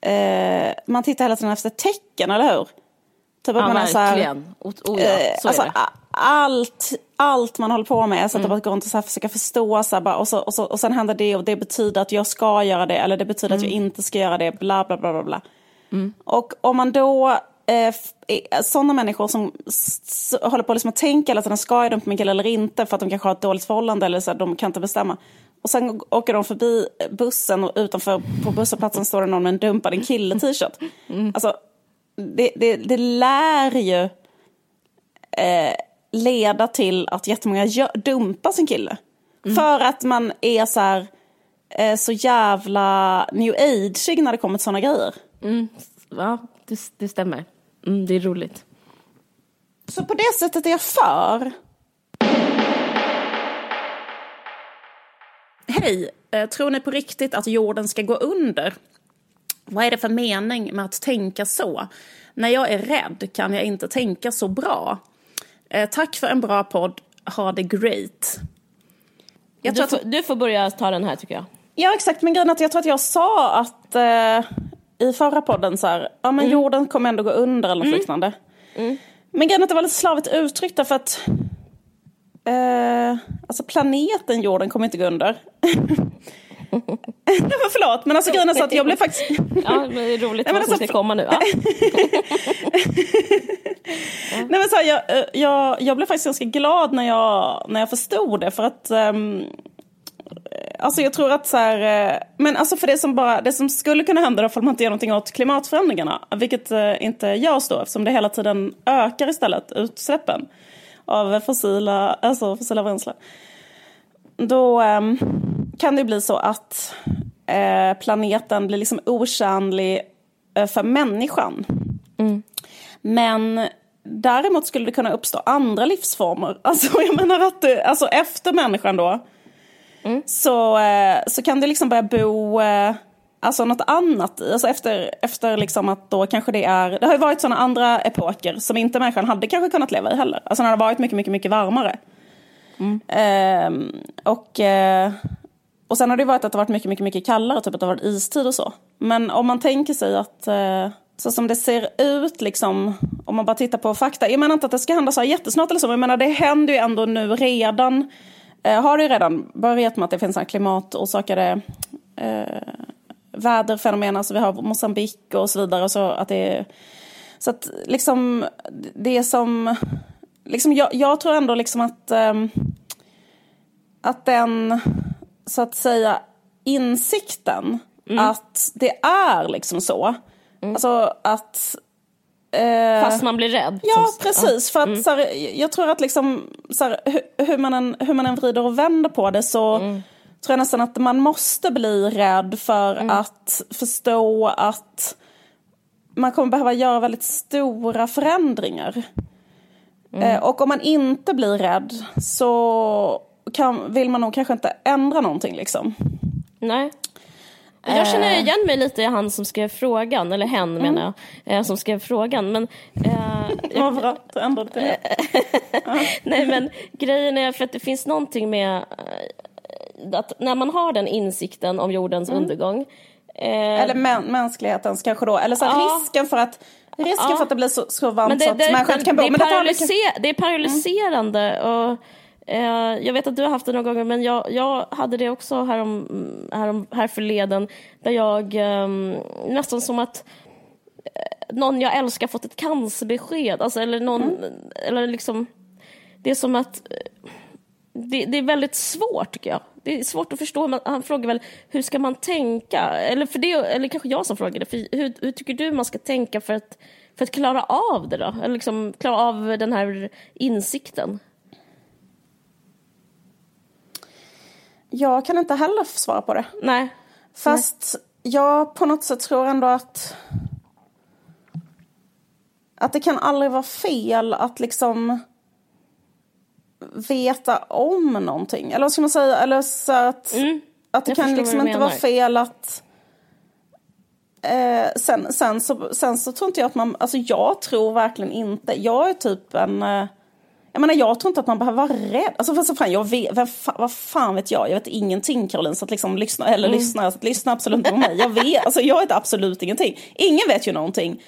S1: eh, man tittar hela tiden efter tecken, eller hur? Typ att
S2: Ja,
S1: man är så här,
S2: oh, ja,
S1: Eh,
S2: så
S1: alltså,
S2: är
S1: allt, allt man håller på med, så att
S2: Mm.
S1: det går inte så här försöka förstå så här, bara, och, så, och, så, och sen händer det och det betyder att jag ska göra det eller det betyder att jag
S2: Mm.
S1: inte ska göra det, bla bla bla bla. bla. Och om man då, eh, sådana människor som håller på liksom att tänka hela tiden, ska jag dumpa min kille eller inte för att de kanske har ett dåligt förhållande eller så här, de kan inte bestämma. Och sen åker de förbi bussen och utanför på busshållplatsen står det någon med en dumpa din kille t-shirt.
S2: Mm.
S1: Alltså, det, det, det lär ju eh, leda till att jättemånga gö- dumpar sin kille. För att man är så här, eh, så jävla new age när det kommer till sådana grejer.
S2: Ja, det, det stämmer. Mm, det är roligt.
S1: Så på det sättet är jag för. Hej, eh, tror ni på riktigt att jorden ska gå under? Vad är det för mening med att tänka så? När jag är rädd kan jag inte tänka så bra. Eh, tack för en bra podd. Ha det great. Jag
S2: Du
S1: tror
S2: får,
S1: att,
S2: du får börja ta den här tycker jag.
S1: ja, exakt. Men grejen är att jag tror att jag sa att eh, i förra podden så här, ja men jorden kommer ändå gå under eller något liknande. Men grejen att det var lite slarvigt uttryckt därför att eh, alltså planeten jorden kommer inte gå under. Men förlåt, men alltså grejen är så att jag blev faktiskt...
S2: Ja, det är roligt
S1: Nej,
S2: vad som
S1: alltså,
S2: ska komma nu. Ja.
S1: Nej, men så här, jag, eh, jag, jag blev faktiskt ganska glad när jag, när jag förstod det. För att ehm, Alltså jag tror att så här, eh, men alltså för det som, bara, det som skulle kunna hända då, om man inte gör någonting åt klimatförändringarna, vilket eh, inte görs då eftersom det hela tiden ökar istället utsläppen av fossila, alltså fossila bränslen. Då ehm, kan det bli så att eh, planeten blir liksom otjänlig för människan. Men däremot skulle det kunna uppstå andra livsformer. Alltså jag menar att det, alltså efter människan då så, eh, så kan det liksom börja bo eh, alltså något annat i. Alltså efter, efter liksom att då kanske det är, det har ju varit sådana andra epoker som inte människan hade kanske kunnat leva i heller. Alltså när det har varit mycket, mycket, mycket varmare. Ehm, och, eh, och sen har det varit att det har varit mycket, mycket, mycket kallare, typ att det har varit istid och så. Men om man tänker sig att så som det ser ut, liksom, om man bara tittar på fakta. Jag menar inte att det ska hända så här jättesnart eller så, men jag menar det händer ju ändå nu redan. Eh, har det ju redan börjat med att det finns klimatorsakade eh, väderfenomen, alltså vi har Mosambik och så vidare. Och så att det så att liksom det som, liksom jag, jag tror ändå liksom att ehm, att den, så att säga, insikten att det är liksom så. Alltså att... eh,
S2: Fast man blir rädd.
S1: Ja,
S2: Som-
S1: precis. För att så här, jag tror att liksom, så här, hur, hur, man än, hur man än vrider och vänder på det så tror jag nästan att man måste bli rädd för att förstå att man kommer behöva göra väldigt stora förändringar. Eh, och om man inte blir rädd så kan, vill man nog kanske inte ändra någonting liksom.
S2: Nej. Jag
S1: Eh.
S2: känner igen mig lite i han som skrev frågan, eller hen
S1: Mm.
S2: menar jag, eh, som skrev frågan. Men, eh,
S1: du ändrade det.
S2: nej men grejen är för att det finns någonting med, eh, att när man har den insikten om jordens
S1: Mm.
S2: undergång.
S1: Eh, eller mä mänsklighetens kanske då. Eller så ja. risken för att Risken ja. för att det blir så, så varmt
S2: det,
S1: så att
S2: det,
S1: människan kan bo.
S2: Det är,
S1: men
S2: paralyser, det är paralyserande. Mm. Och, eh, jag vet att du har haft det några gånger, men jag, jag hade det också härom, härom, här förleden. Där jag eh, nästan som att eh, någon jag älskar fått ett cancerbesked. Alltså, eller någon, mm. eller liksom, det är som att eh, det, det, är väldigt svårt tycker jag. Det är svårt att förstå. Han frågar väl hur ska man tänka? Eller, för det, eller kanske jag som frågade. För hur, hur tycker du man ska tänka för att, för att klara av det då? Eller liksom klara av den här insikten?
S1: Jag kan inte heller svara på det.
S2: Nej.
S1: Fast Nej. jag på något sätt tror ändå att att det kan aldrig vara fel att liksom veta om någonting. Eller vad ska man säga? Eller så att, mm. att det jag kan liksom inte vara fel att... Eh, sen, sen, så, sen så tror inte jag att man... Alltså jag tror verkligen inte... Jag är typ en... Eh, jag menar jag tror inte att man behöver vara rädd. Alltså för så fan, jag vet, vad, fan, vad fan vet jag? Jag vet ingenting Caroline, så att liksom lyssna, eller mm. lyssna, så att lyssna absolut inte på mig. Jag vet, alltså jag vet absolut ingenting. Ingen vet ju någonting.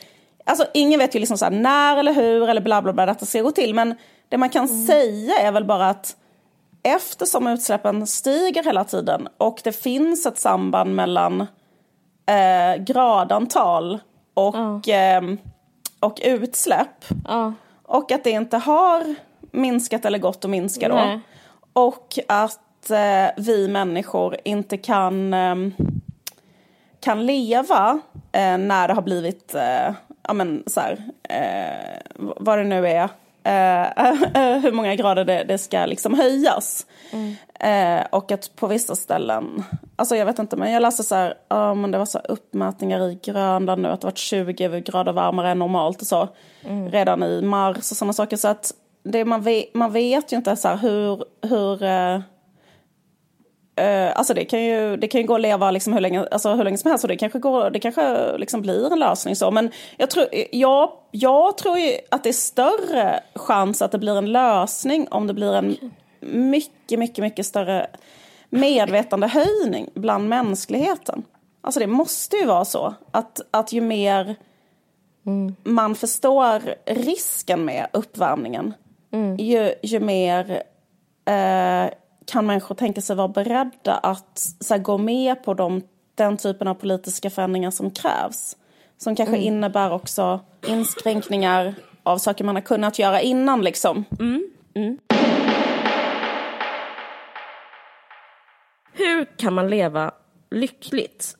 S1: Alltså ingen vet ju liksom så här, när eller hur eller bla bla bla detta ska gå till. Men det man kan mm. säga är väl bara att eftersom utsläppen stiger hela tiden och det finns ett samband mellan eh, gradantal och, mm. eh, och utsläpp och att det inte har minskat eller gått att minska då. Nej. Och att eh, vi människor inte kan, ehm, kan leva eh, när det har blivit, eh, ja men så här, eh, vad det nu är, eh, hur många grader det, det ska liksom höjas. Mm. Eh, och att på vissa ställen, alltså jag vet inte men jag läste så här, ja men det var så uppmätningar i Grönland nu att det var 20 grader varmare än normalt och så. Mm. Redan i mars och sådana saker. Så att det, man, vet, man vet ju inte så här hur, hur Uh, alltså det kan, ju, det kan ju gå att leva liksom hur, länge, alltså hur länge som helst och det kanske, går, det kanske liksom blir en lösning. så. Men jag tror, jag, jag tror ju att det är större chans att det blir en lösning om det blir en mycket, mycket, mycket större medvetandehöjning bland mänskligheten. Alltså det måste ju vara så att, att ju mer mm. man förstår risken med uppvärmningen mm. ju, ju mer eh, kan människor tänka sig vara beredda att så här, gå med på de, den typen av politiska förändringar som krävs. Som kanske mm. innebär också inskränkningar av saker man har kunnat göra innan liksom.
S2: Mm. Mm. Hur kan man leva lyckligt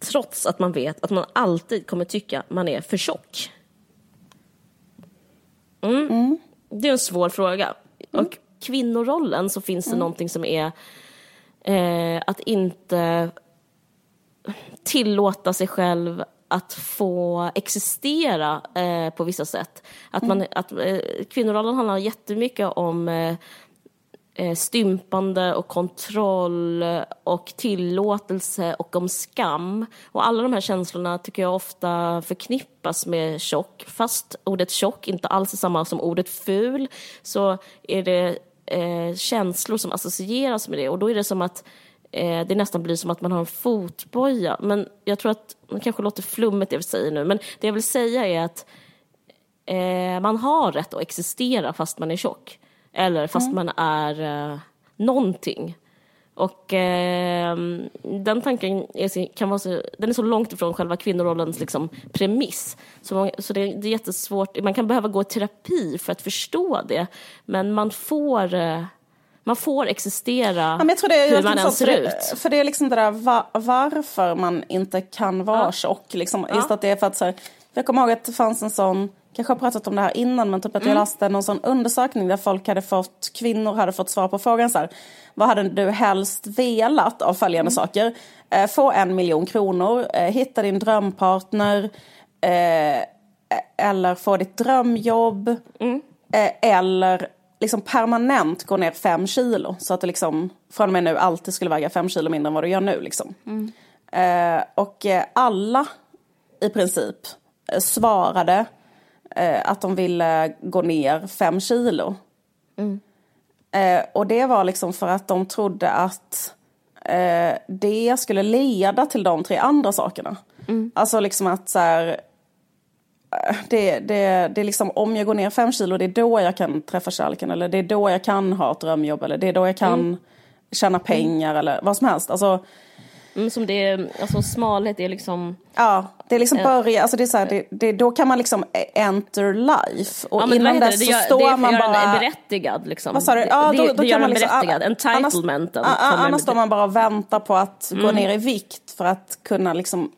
S2: trots att man vet att man alltid kommer tycka man är för tjock? Mm.
S1: Mm.
S2: Det är en svår fråga. Och kvinnorollen så finns det mm. någonting som är eh, att inte tillåta sig själv att få existera eh, på vissa sätt. Att man, mm. att, eh, kvinnorollen handlar jättemycket om eh, Eh, stympande och kontroll och tillåtelse och om skam. Och alla de här känslorna tycker jag ofta förknippas med tjock. Fast ordet tjock inte alls är samma som ordet ful så är det eh, känslor som associeras med det och då är det som att eh, det nästan blir som att man har en fotboja. Men jag tror att, det kanske låter flummigt det jag säger nu, men det jag vill säga är att eh, man har rätt att existera fast man är tjock. Eller fast mm. man är eh, någonting. Och eh, den tanken är, kan vara så, den är så långt ifrån själva kvinnorollens liksom, premiss. Så, man, så det, det, är jättesvårt. Man kan behöva gå i terapi för att förstå det. Men man får, eh, man får existera ja, hur man än ser ut.
S1: För det är liksom det där va, varför man inte kan vara ja. tjock. Liksom, ja. Just att det är för att så här, jag kommer ihåg att det fanns en sån kanske har pratat om det här innan, men typ att jag mm. läste någon sån undersökning där folk hade fått, kvinnor hade fått svar på frågan så här, vad hade du helst velat av följande mm. saker? Eh, få en miljon kronor, eh, hitta din drömpartner, eh, eller få ditt drömjobb,
S2: mm.
S1: Eh, eller liksom permanent gå ner fem kilo. Så att det liksom från och med nu alltid skulle väga fem kilo mindre än vad du gör nu. Liksom.
S2: Mm.
S1: Eh, och eh, alla i princip svarade eh, att de ville gå ner fem kilo.
S2: Mm.
S1: Eh, och det var liksom för att de trodde att eh, det skulle leda till de tre andra sakerna. Mm. Alltså liksom att så här, eh, det, det, det är liksom om jag går ner fem kilo, det är då jag kan träffa kärleken. Eller det är då jag kan ha ett drömjobb. Eller det är då jag kan mm. tjäna pengar. Mm. Eller vad som helst. Alltså,
S2: Mm, som det är, alltså smalhet är liksom...
S1: Ja, det är liksom börja, alltså det är så här, det, det, då kan man liksom enter life. Och ja, innan dess så det? står det man bara... Det
S2: berättigad liksom.
S1: Vad sa du? Ja, då,
S2: det,
S1: då
S2: det
S1: kan man
S2: liksom, berättigad, entitlementen.
S1: Annars, annars står man bara och väntar på att mm. gå ner i vikt för att kunna liksom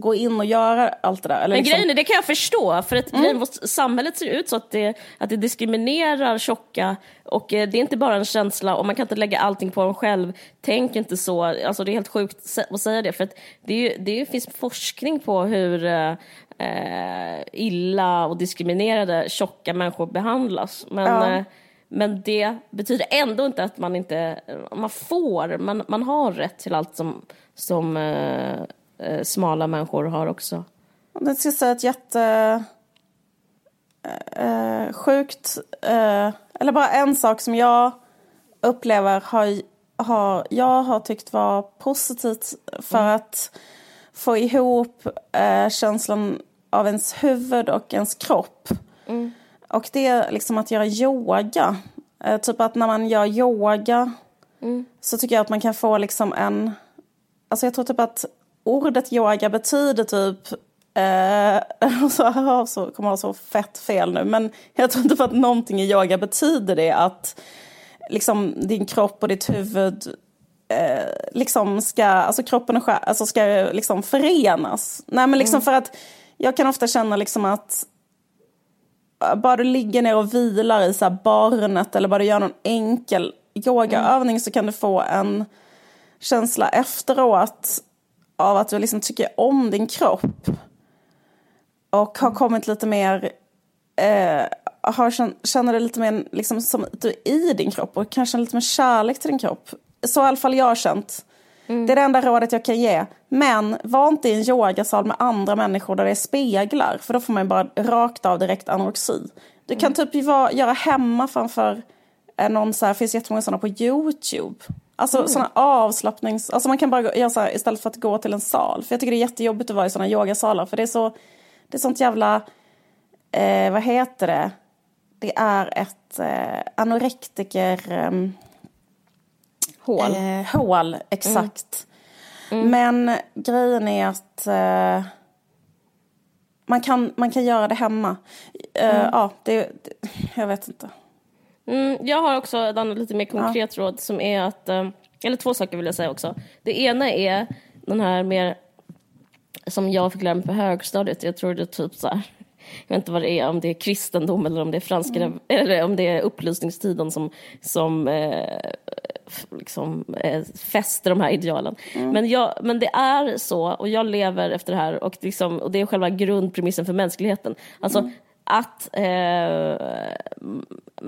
S1: gå in och göra allt det där. Eller
S2: men liksom... grejen är, det kan jag förstå, för att mm. samhället ser ut så att det, att det diskriminerar tjocka och eh, det är inte bara en känsla och man kan inte lägga allting på en själv. Tänk inte så, alltså det är helt sjukt att säga det för att det, är ju, det finns forskning på hur eh, illa och diskriminerade tjocka människor behandlas. Men, ja. eh, men det betyder ändå inte att man inte, man får, man, man har rätt till allt som, som eh, eh, smala människor har också.
S1: Det ska säga ett jätte... Eh, sjukt... Eh, eller bara en sak som jag upplever har, har, jag har tyckt var positivt för mm. att få ihop eh, känslan av ens huvud och ens kropp. Mm. Och det är liksom att göra yoga. Eh, typ att när man gör yoga mm. så tycker jag att man kan få liksom en... Alltså jag tror typ att ordet yoga betyder typ Eh, så, så kommer ha så fett fel nu, men jag tror inte för att någonting i yoga betyder det att liksom din kropp och ditt huvud eh, liksom ska, alltså kroppen och själ, alltså ska liksom förenas. Nej men liksom mm. för att jag kan ofta känna liksom att eh, bara du ligger ner och vilar i så här barnet eller bara du gör någon enkel yogaövning mm. så kan du få en känsla efteråt av att du liksom tycker om din kropp. Och har kommit lite mer, eh, har, känner dig lite mer liksom som du är i din kropp och kanske lite mer kärlek till din kropp. Så har i alla fall jag känt. Mm. Det är det enda rådet jag kan ge. Men var inte i en yogasal med andra människor där det är speglar. För då får man bara rakt av direkt anorexi. Du kan mm. typ göra hemma framför eh, någon så här, finns jättemånga sådana på YouTube. Alltså mm. sådana avslappnings... Alltså man kan bara göra så här, istället för att gå till en sal. För jag tycker det är jättejobbigt att vara i sådana yogasalar. För det är så... Det är sånt jävla... Eh, vad heter det? Det är ett eh, anorektiker... Eh,
S2: hål.
S1: Eh, hål, exakt. Mm. Mm. Men grejen är att... Eh, man, kan, man kan göra det hemma. Eh, mm. Ja, det, det, Jag vet inte.
S2: Mm, jag har också ett annat lite mer konkret ja. råd som är att, eh, eller två saker vill jag säga också. Det ena är den här mer, som jag fick lära mig på högstadiet, jag tror det är typ så här, jag vet inte vad det är, om det är kristendom eller om det är franska, mm. eller om det är upplysningstiden som, som eh, liksom, eh, fäster de här idealen. Mm. Men, jag, men det är så, och jag lever efter det här, och, liksom, och det är själva grundpremissen för mänskligheten. Alltså, mm att eh,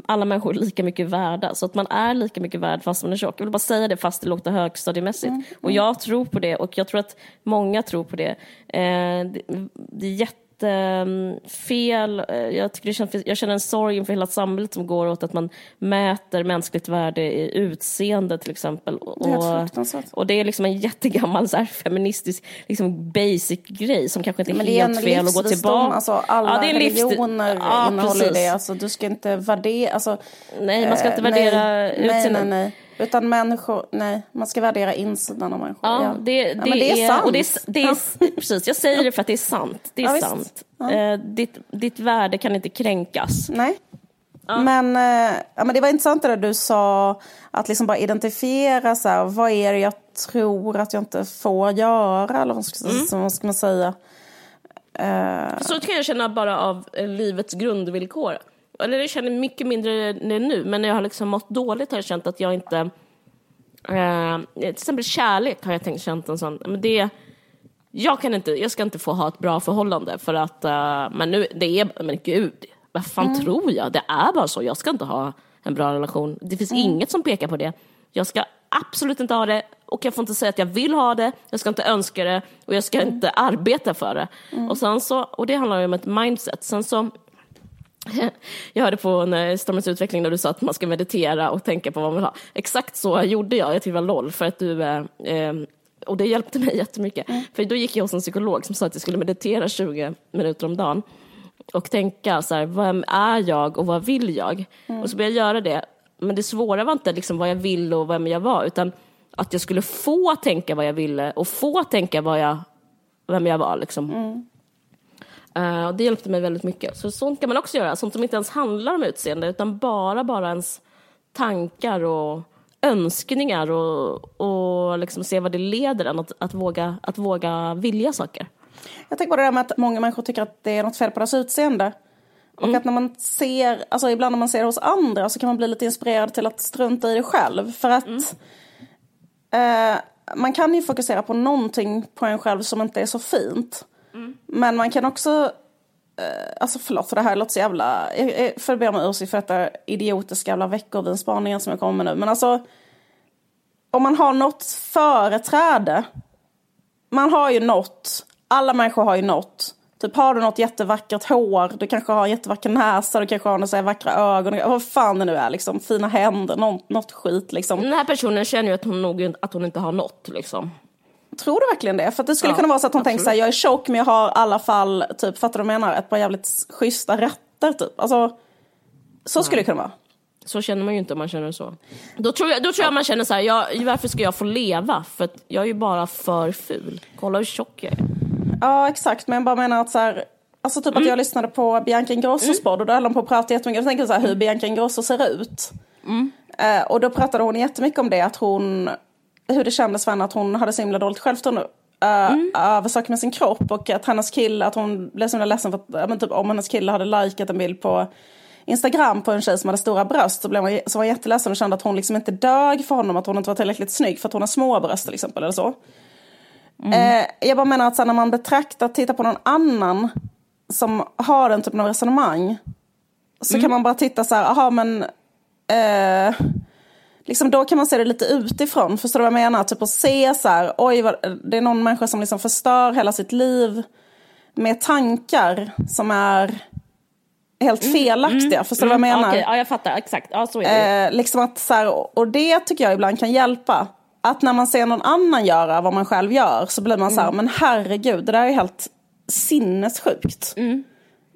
S2: alla människor är lika mycket värda. Så att man är lika mycket värd fast man är tjock. Jag vill bara säga det fast det låter högstadiemässigt. Mm, mm. Och jag tror på det och jag tror att många tror på det. Eh, det, det är jätte jättefel. Eh, jag, tycker det känns, jag känner en sorg inför hela samhället som går åt att man mäter mänskligt värde i utseende till exempel.
S1: Det
S2: och det är liksom en jättegammal så här, feministisk liksom basic grej som kanske inte är, är helt fel att gå tillbaka.
S1: Alltså, alla ja, det är religioner ja, innehåller det. Alltså, du ska inte värdera... Alltså,
S2: nej, man ska inte eh, värdera
S1: utseende. Nej, nej, nej. Utan människor, nej, man ska värdera insidan av människor.
S2: Ja, ja. Det, det, ja, men det är, är sant. Och det är, det är, precis, jag säger det för att det är sant. Det är ja, sant. Eh, ditt, ditt värde kan inte kränkas.
S1: Nej. Men, eh, ja, men det var intressant det där du sa, att liksom bara identifiera så här, vad är det jag tror att jag inte får göra, eller vad ska, mm. vad ska man säga?
S2: Uh... Så kan jag känna bara av livets grundvillkor eller jag känner mycket mindre nu, men när jag har liksom mått dåligt har jag känt att jag inte... Eh, till exempel kärlek har jag tänkt känt en sån, men det... Jag, kan inte, jag ska inte få ha ett bra förhållande för att, uh, men nu, det är, men gud, vad fan mm. tror jag? Det är bara så, jag ska inte ha en bra relation. Det finns mm. inget som pekar på det. Jag ska absolut inte ha det och jag får inte säga att jag vill ha det, jag ska inte önska det och jag ska mm. inte arbeta för det. Mm. Och, sen så, och det handlar ju om ett mindset. Sen så Jag hörde på när Stormens utveckling när du sa att man ska meditera och tänka på vad man vill ha. Exakt så gjorde jag, jag tyckte det var LOL, för att du eh, eh, och det hjälpte mig jättemycket. Mm. För då gick jag hos en psykolog som sa att jag skulle meditera 20 minuter om dagen och tänka så här, vem är jag och vad vill jag? Mm. Och så började jag göra det. Men det svåra var inte liksom vad jag ville och vem jag var, utan att jag skulle få tänka vad jag ville och få tänka vad jag, vem jag var. Liksom. Mm. Uh, det hjälpte mig väldigt mycket. Så sånt kan man också göra, sånt som inte ens handlar om utseende utan bara, bara ens tankar och önskningar och, och liksom se vad det leder en att, att, våga, att våga vilja saker.
S1: Jag tänker på det där med att många människor tycker att det är något fel på deras utseende. Och mm. att när man ser, alltså ibland när man ser det hos andra så kan man bli lite inspirerad till att strunta i det själv. För att mm. eh, man kan ju fokusera på någonting på en själv som inte är så fint. Mm. Men man kan också, eh, alltså förlåt för det här låter så jävla, jag får be om ursäkt för detta idiotiska jävla veckovinspaningen som jag kommer med nu. Men alltså, om man har något företräde, man har ju något, alla människor har ju något. Typ har du något jättevackert hår, du kanske har en jättevacker näsa, du kanske har några vackra ögon, vad fan det nu är liksom, fina händer, något, något skit liksom.
S2: Den här personen känner ju att hon, nog, att hon inte har något liksom.
S1: Tror du verkligen det? För det skulle ja, kunna vara så att hon tänker så här, jag är tjock men jag har i alla fall, typ, fattar du vad jag menar? Ett par jävligt schyssta rätter typ. Alltså, så skulle det kunna vara.
S2: Så känner man ju inte om man känner så. Då tror jag, då tror jag man känner så här, jag, varför ska jag få leva? För att jag är ju bara för ful. Kolla hur tjock jag är.
S1: Ja exakt, men jag bara menar att så här, Alltså typ mm. att jag lyssnade på Bianca Ingrossos mm. podd och då höll de på att prata jättemycket. Jag tänker så här, hur Bianca Ingrosso ser ut. Mm. Uh, och då pratade hon jättemycket om det, att hon hur det kändes för henne att hon hade så himla dåligt självförtroende uh, mm. över saker med sin kropp och att hennes kille, att hon blev så himla ledsen för att men typ, om hennes kille hade likat en bild på Instagram på en tjej som hade stora bröst så blev hon, så var hon jätteledsen och kände att hon liksom inte dög för honom, att hon inte var tillräckligt snygg för att hon har små bröst till exempel eller så. Mm. Uh, jag bara menar att så när man betraktar, tittar på någon annan som har den typen av resonemang så mm. kan man bara titta så här, aha men uh, liksom, då kan man se det lite utifrån. Förstår du vad jag menar? Typ att se så här, oj, det är någon människa som liksom förstör hela sitt liv med tankar som är helt mm, felaktiga. Mm, Förstår du mm, vad jag mm, menar?
S2: Okay, ja, jag fattar. Exakt. Ja, så är det.
S1: Eh, liksom att, så här, och det tycker jag ibland kan hjälpa. Att när man ser någon annan göra vad man själv gör så blir man så här, mm. men herregud, det där är helt sinnessjukt. Mm.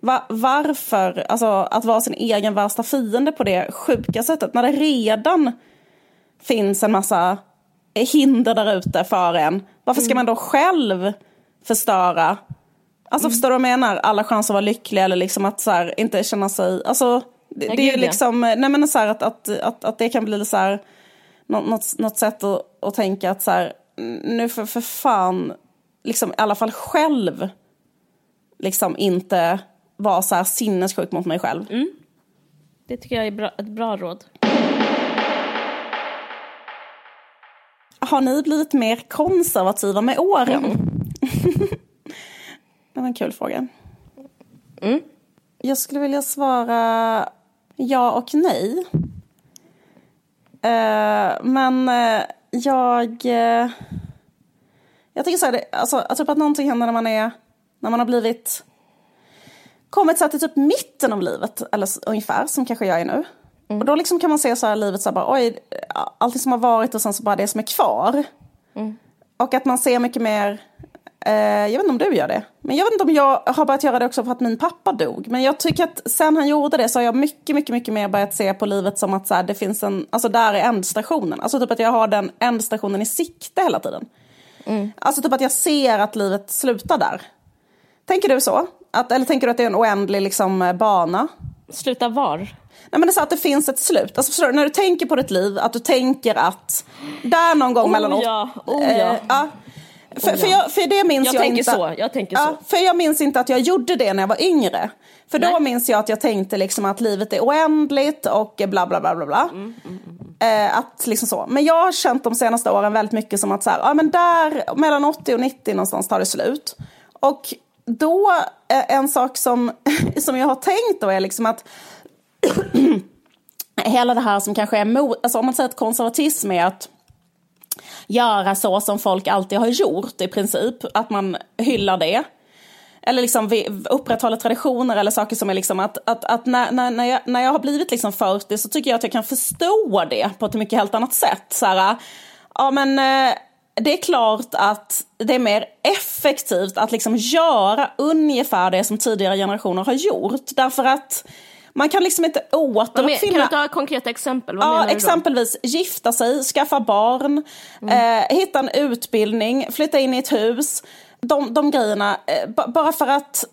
S1: Va varför, alltså att vara sin egen värsta fiende på det sjuka sättet, när det redan finns en massa hinder där ute för en. Varför ska mm. man då själv förstöra? Alltså mm. förstår du vad jag menar? Alla chanser att vara lycklig eller liksom att så här, inte känna sig... Alltså, det, det är ju liksom, nej men så här, att, att, att, att det kan bli så här, något, något sätt att, att tänka att så här, nu för, för fan, liksom i alla fall själv, liksom inte vara så här sinnessjuk mot mig själv. Mm.
S2: Det tycker jag är bra, ett bra råd.
S1: Har ni blivit mer konservativa med åren? Mm. det var en kul fråga. Mm. Jag skulle vilja svara ja och nej. Uh, men uh, jag... Uh, jag tycker så här, alltså, typ att någonting händer när man är... När man har blivit... Kommit så till typ mitten av livet, eller ungefär, som kanske jag är nu. Mm. Och då liksom kan man se så här livet så här bara, oj, allting som har varit och sen så bara det som är kvar. Mm. Och att man ser mycket mer, eh, jag vet inte om du gör det, men jag vet inte om jag har börjat göra det också för att min pappa dog. Men jag tycker att sen han gjorde det så har jag mycket, mycket, mycket mer börjat se på livet som att så här, det finns en, alltså där är ändstationen. Alltså typ att jag har den ändstationen i sikte hela tiden. Mm. Alltså typ att jag ser att livet slutar där. Tänker du så? Att, eller tänker du att det är en oändlig liksom, bana?
S2: Sluta var?
S1: Nej, men det är så att det finns ett slut. Alltså, du, när du tänker på ditt liv, att du tänker att där någon gång
S2: oh,
S1: mellan...
S2: Ja, oh, ja. Eh, ja.
S1: För, oh, för, jag, för det minns
S2: jag,
S1: jag
S2: tänker
S1: inte.
S2: Så, jag tänker
S1: ja,
S2: så.
S1: För jag minns inte att jag gjorde det när jag var yngre. För då Nej. minns jag att jag tänkte liksom att livet är oändligt och bla bla bla bla bla. Mm, mm, mm. Eh, att liksom så. Men jag har känt de senaste åren väldigt mycket som att så här, ja, men där mellan 80 och 90 någonstans tar det slut. Och då, eh, en sak som, som jag har tänkt då är liksom att hela det här som kanske är mot, alltså om man säger att konservatism är att göra så som folk alltid har gjort i princip, att man hyllar det. eller liksom vi upprätthåller traditioner eller saker som är liksom att, att, att när, när, när, jag, när jag har blivit liksom 40 så tycker jag att jag kan förstå det på ett mycket helt annat sätt. Så här, ja men eh, det är klart att det är mer effektivt att liksom göra ungefär det som tidigare generationer har gjort. Därför att man kan liksom inte återuppfinna...
S2: Kan du ta konkreta exempel? Vad
S1: ja, exempelvis gifta sig, skaffa barn, mm. eh, hitta en utbildning, flytta in i ett hus. De, de grejerna, eh, bara för att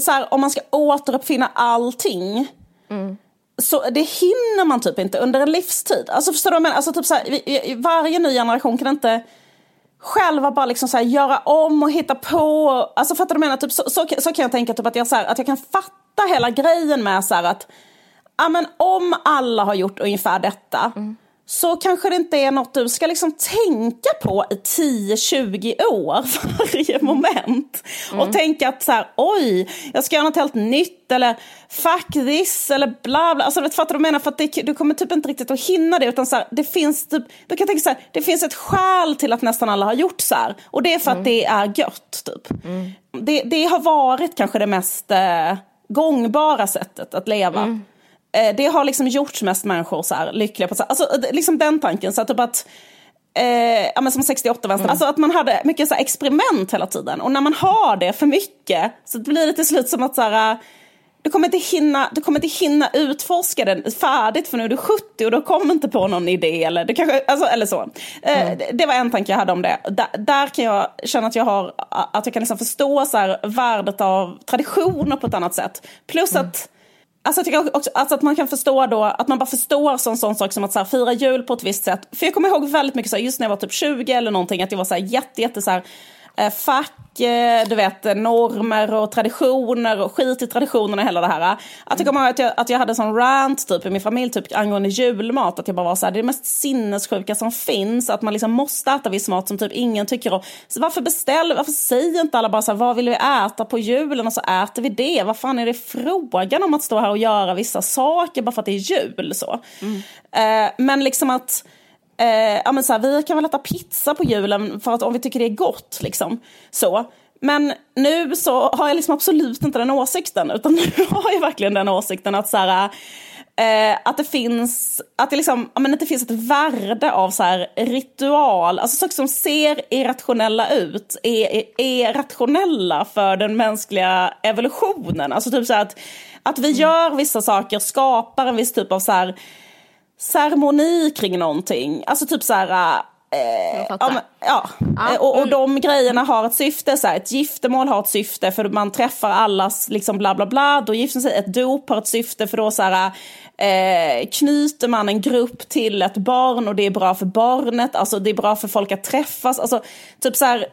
S1: så här, om man ska återuppfinna allting mm. Så det hinner man typ inte under en livstid. Alltså förstår du vad jag menar? Alltså typ så här, varje ny generation kan inte själva bara liksom så här, göra om och hitta på. Alltså fattar du vad jag menar? Typ så, så, så, kan jag tänka typ att, jag, så här, att jag kan fatta hela grejen med så här, att ja, men om alla har gjort ungefär detta mm så kanske det inte är något du ska liksom tänka på i 10-20 år varje moment. Mm. Och tänka att så här, oj, jag ska göra något helt nytt eller fuck this eller bla bla. Alltså, vet, fattar du menar? För att det, du kommer typ inte riktigt att hinna det utan så här, det finns typ, du kan tänka så här, det finns ett skäl till att nästan alla har gjort så här. Och det är för mm. att det är gött typ. Mm. Det, det har varit kanske det mest eh, gångbara sättet att leva. Mm. Eh, det har liksom gjort mest människor så här lyckliga. På, så här, alltså, liksom den tanken. Så att, typ att Eh, ja, men som 68 vänster, mm. alltså att man hade mycket så experiment hela tiden. Och när man har det för mycket så blir det till slut som att så här, du, kommer inte hinna, du kommer inte hinna utforska den färdigt för nu är du 70 och du kommer inte på någon idé. Eller, du kanske, alltså, eller så. Eh, mm. det, det var en tanke jag hade om det. Där, där kan jag känna att jag, har, att jag kan liksom förstå så här, värdet av traditioner på ett annat sätt. Plus mm. att Alltså, jag också alltså att man kan förstå då, att man bara förstår sån, sån sak som att så här, fira jul på ett visst sätt. För jag kommer ihåg väldigt mycket så här, just när jag var typ 20 eller någonting, att jag var så här, jätte, jätte så här, Eh, fack, eh, du vet, normer och traditioner och skit i traditionerna och hela det här. Att jag kommer ihåg att jag, att jag hade sån rant typ i min familj typ angående julmat. Att jag bara var så här, det är det mest sinnessjuka som finns. Att man liksom måste äta viss mat som typ ingen tycker om. Så varför beställer, varför säger inte alla bara så här, vad vill vi äta på julen och så äter vi det. Vad fan är det frågan om att stå här och göra vissa saker bara för att det är jul så. Mm. Eh, men liksom att eh, ja, men så här, vi kan väl äta pizza på julen för att om vi tycker det är gott. Liksom. Så. Men nu så har jag liksom absolut inte den åsikten, utan nu har jag verkligen den åsikten att så här, eh, att det finns, att det liksom, men det finns ett värde av så här ritual, alltså saker som ser irrationella ut är, är rationella för den mänskliga evolutionen. Alltså typ så här att, att vi gör vissa saker skapar en viss typ av så här ceremoni kring någonting. Alltså typ så här... Eh, ja, men, ja. ja. Och, och mm. de grejerna har ett syfte. Så här, ett giftermål har ett syfte för man träffar allas liksom bla bla bla. Då gifter sig. Ett dop har ett syfte för då så här, eh, knyter man en grupp till ett barn och det är bra för barnet. Alltså det är bra för folk att träffas. Alltså, typ så här,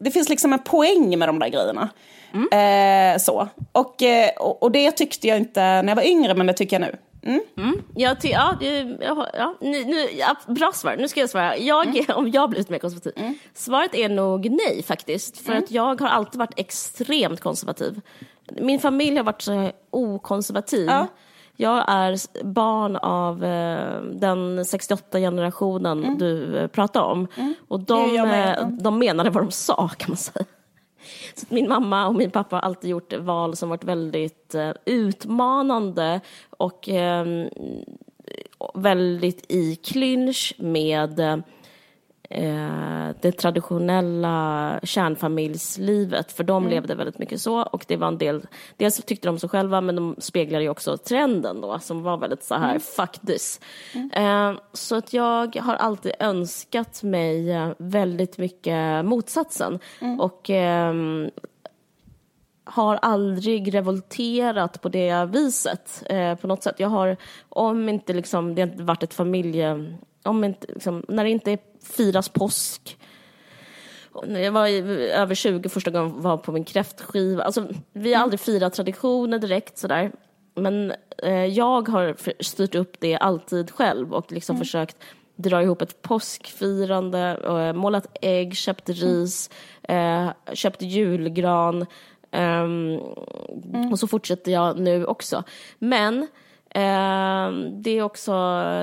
S1: det finns liksom en poäng med de där grejerna. Mm. Eh, så. Och, eh, och, och det tyckte jag inte när jag var yngre men det tycker jag nu.
S2: Mm. Mm. Ja, ty, ja, ja, ja, nu, nu, ja, bra svar. Nu ska jag svara. Jag, mm. Om jag har blivit mer konservativ? Mm. Svaret är nog nej faktiskt. För mm. att jag har alltid varit extremt konservativ. Min familj har varit så okonservativ. Ja. Jag är barn av eh, den 68-generationen mm. du eh, pratade om. Mm. Och de, eh, de menade vad de sa kan man säga. Så min mamma och min pappa har alltid gjort val som varit väldigt eh, utmanande och eh, väldigt i clinch med eh, det traditionella kärnfamiljslivet, för de mm. levde väldigt mycket så och det var en del, dels tyckte de så själva men de speglade ju också trenden då som var väldigt så här mm. fuck this. Mm. Eh, så att jag har alltid önskat mig eh, väldigt mycket motsatsen mm. och eh, har aldrig revolterat på det viset eh, på något sätt. Jag har, om inte liksom, det har varit ett familje... Om inte, liksom, när det inte firas påsk jag var över 20 första gången var på min kräftskiva. Alltså, vi har aldrig firat traditioner direkt sådär. Men eh, jag har styrt upp det alltid själv och liksom mm. försökt dra ihop ett påskfirande, eh, målat ägg, köpt ris, eh, köpt julgran, Um, mm. Och så fortsätter jag nu också. Men Ehm, det är också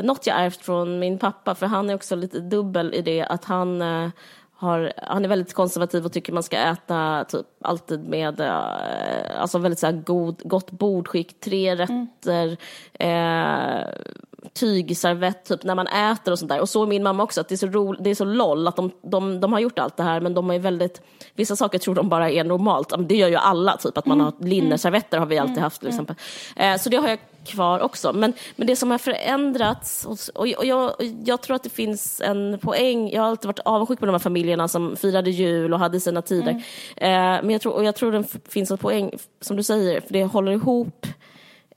S2: något jag ärvt från min pappa, för han är också lite dubbel i det att han eh, har, han är väldigt konservativ och tycker man ska äta typ alltid med eh, alltså väldigt så här god, gott bordskick, tre rätter, mm. eh, tygservett typ när man äter och sånt där. Och så är min mamma också, att det är så, ro, det är så loll att de, de, de har gjort allt det här men de är väldigt, vissa saker tror de bara är normalt. Det gör ju alla, typ att man har mm. linneservetter har vi alltid mm. haft till exempel. Eh, så det har jag kvar också. Men, men det som har förändrats, och, och, och jag, jag, tror att det finns en poäng, jag har alltid varit avundsjuk på de här familjerna som firade jul och hade sina tider. Mm. Eh, men jag tror, och jag tror det finns en poäng, som du säger, för det håller ihop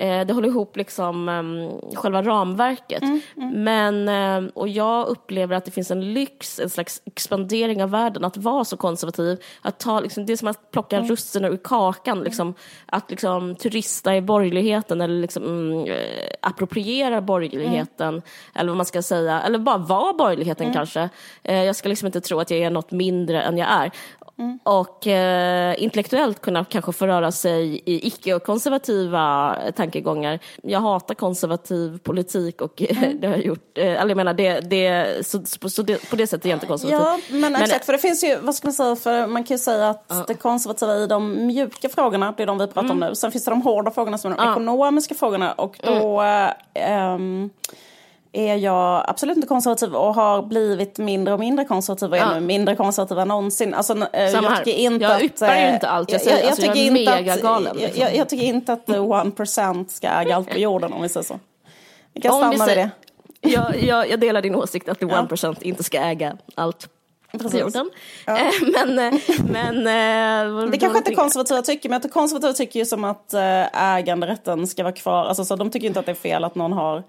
S2: Eh, det håller ihop liksom um, själva ramverket. Mm, mm. Men, uh, och jag upplever att det finns en lyx, en slags expandering av världen, att vara så konservativ. Att ta, liksom, det är som att plocka mm. russinen ur kakan, mm. liksom, att liksom, turista i borgerligheten eller liksom, um, appropriera borgerligheten, mm. eller vad man ska säga, eller bara vara borgerligheten mm. kanske. Uh, jag ska liksom inte tro att jag är något mindre än jag är. Mm. Och eh, intellektuellt kunna kanske få röra sig i icke-konservativa tankegångar. Jag hatar konservativ politik och mm. det har jag gjort. Eh, eller jag menar, det, det, så, så det, på det sättet är jag inte konservativ.
S1: Ja, men, men exakt, för det finns ju, vad ska man säga, för man kan ju säga att ja. det konservativa i de mjuka frågorna, det är de vi pratar mm. om nu. Sen finns det de hårda frågorna som är de ja. ekonomiska frågorna och då mm. Är jag absolut inte konservativ och har blivit mindre och mindre konservativ och är ja. nu mindre konservativ än någonsin. Alltså,
S2: eh, Samma jag tycker inte jag yppar ju inte allt jag säger, jag, jag, alltså, jag är mega galen.
S1: Liksom. Jag, jag, tycker inte att the one percent ska äga allt på jorden om vi säger så. Vi kan stanna vid det.
S2: Jag, jag, delar din åsikt att the one percent inte ska äga allt jorden. Ja. Eh, men, eh, men,
S1: det kanske inte konservativa tycker, men konservativa tycker ju som att äganderätten ska vara kvar. Alltså, så de tycker inte att det är fel att någon har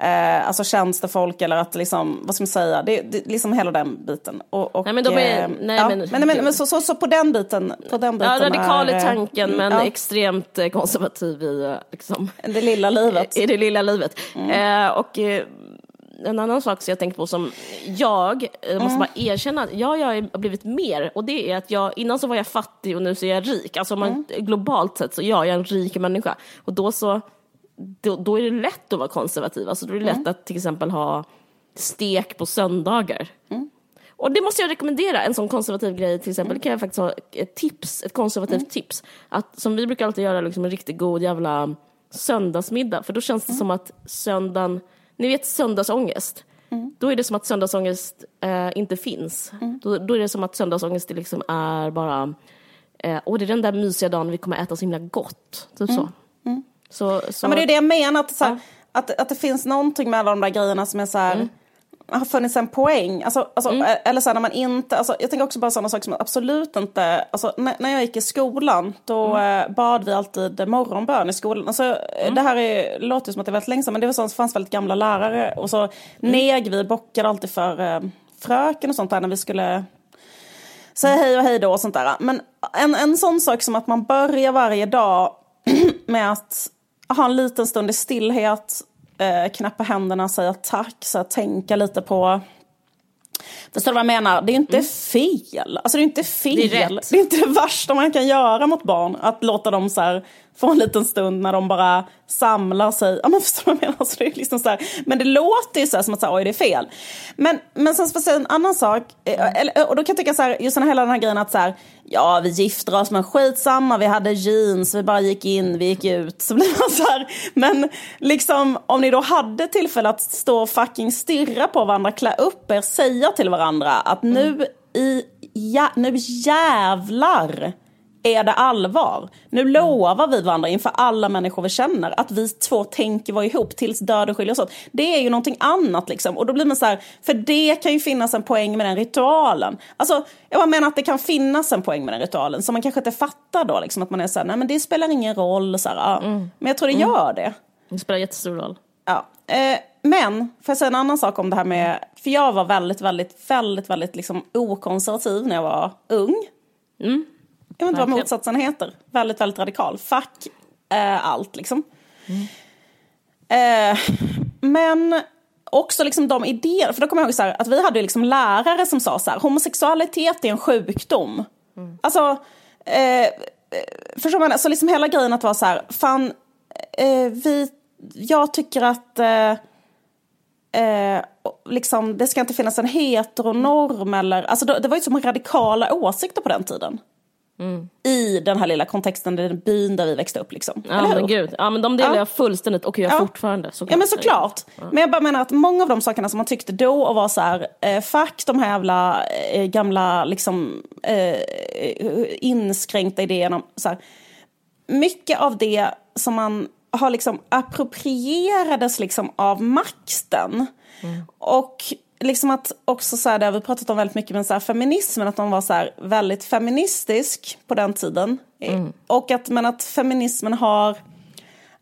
S1: eh, alltså tjänstefolk eller att liksom, vad ska man säga, det, det liksom hela den biten. Och, och,
S2: nej men de är, eh, nej,
S1: ja,
S2: men,
S1: men, men, men så, så, så, på den biten, på den biten
S2: Ja, radikal är, i tanken men ja. extremt eh, konservativ i eh, liksom,
S1: det lilla livet.
S2: I det lilla livet. Mm. Eh, och en annan sak som jag tänker på som jag, jag måste mm. bara erkänna, ja, jag har blivit mer och det är att jag, innan så var jag fattig och nu så är jag rik. Alltså man, mm. globalt sett så ja, jag är en rik människa. Och då så då, då, är det lätt att vara konservativ. Alltså då är det lätt mm. att till exempel ha stek på söndagar. Mm. Och det måste jag rekommendera, en sån konservativ grej till exempel. Mm. kan jag faktiskt ha ett tips, ett konservativt mm. tips. Att, som vi brukar alltid göra, liksom en riktigt god jävla söndagsmiddag. För då känns det mm. som att söndagen, ni vet söndagsångest. Mm. Då är det som att söndagsångest eh, inte finns. Mm. Då, då, är det som att söndagsångest liksom är bara, eh, och det är den där mysiga dagen vi kommer äta så himla gott. Typ så.
S1: Så, så... Ja, men det är det jag menar, att, så här, ja. att, att det finns någonting med alla de där grejerna som är så här, mm. har funnits en poäng. Alltså, alltså, mm. Eller så här, när man inte, alltså, jag tänker också bara sådana saker som absolut inte, alltså, när, när jag gick i skolan då mm. eh, bad vi alltid morgonbön i skolan. Alltså, mm. Det här är, låter som att det är väldigt länge sedan men det var så, fanns väldigt gamla lärare och så mm. neg vi bockade alltid för eh, fröken och sånt där när vi skulle säga hej och hej då och sånt där. Men en, en sån sak som att man börjar varje dag med att ha en liten stund i stillhet, eh, knäppa händerna, säga tack, så här, tänka lite på Förstår du vad jag menar? Det är inte mm. fel. Alltså det är inte fel. Det är, det är, inte det värsta man kan göra mot barn. Att låta dem så här, få en liten stund när de bara samlar sig. Ja men förstår du vad jag menar? Alltså det är liksom så här, men det låter ju så här, som att säga, oj det är fel. Men, men sen ska jag säga en annan sak. Eh, eller, och då kan jag tycka så här, just den här, hela den här grejen att så här, ja vi gifter oss men skitsamma, vi hade jeans, vi bara gick in, vi gick ut. Så blir man så här, men liksom om ni då hade tillfälle att stå och fucking stirra på varandra, klä upp er, säga till varandra att nu mm. i, ja, nu jävlar är det allvar? Nu lovar vi varandra inför alla människor vi känner att vi två tänker vara ihop tills döden skiljer oss åt. Det är ju någonting annat liksom. Och då blir man så här, för det kan ju finnas en poäng med den ritualen. Alltså, jag menar att det kan finnas en poäng med den ritualen som man kanske inte fattar då. Liksom, att man är så här, nej men det spelar ingen roll. Så här, ja. mm. Men jag tror det mm. gör det.
S2: Det spelar jättestor roll.
S1: Ja. Eh, men, får jag säga en annan sak om det här med, för jag var väldigt, väldigt, väldigt, väldigt liksom okonservativ när jag var ung. Mm. Jag vet inte vad motsatsen heter. Väldigt, väldigt radikal. Fuck eh, allt liksom. Mm. Eh, men också liksom de idéer, för då kommer jag ihåg så här, att vi hade liksom lärare som sa så här, homosexualitet är en sjukdom. Mm. Alltså, eh, förstår man? Alltså liksom hela grejen att vara så här, fan, eh, vi, jag tycker att eh, eh, liksom, det ska inte finnas en heteronorm eller, alltså det, det var ju som radikala åsikter på den tiden. Mm. I den här lilla kontexten, den byn där vi växte upp liksom.
S2: Ja men gud, ja men de delar ja. jag fullständigt och jag ja. fortfarande.
S1: Såklart. Ja men såklart. Ja. Men jag bara menar att många av de sakerna som man tyckte då och var så här, eh, fuck de här jävla eh, gamla liksom eh, inskränkta idéerna. Så här, mycket av det som man har liksom approprierades liksom av makten. Mm. Och liksom att också så här, det har vi pratat om väldigt mycket med så här, feminismen, att de var så här, väldigt feministisk på den tiden. Mm. Och att, men att feminismen har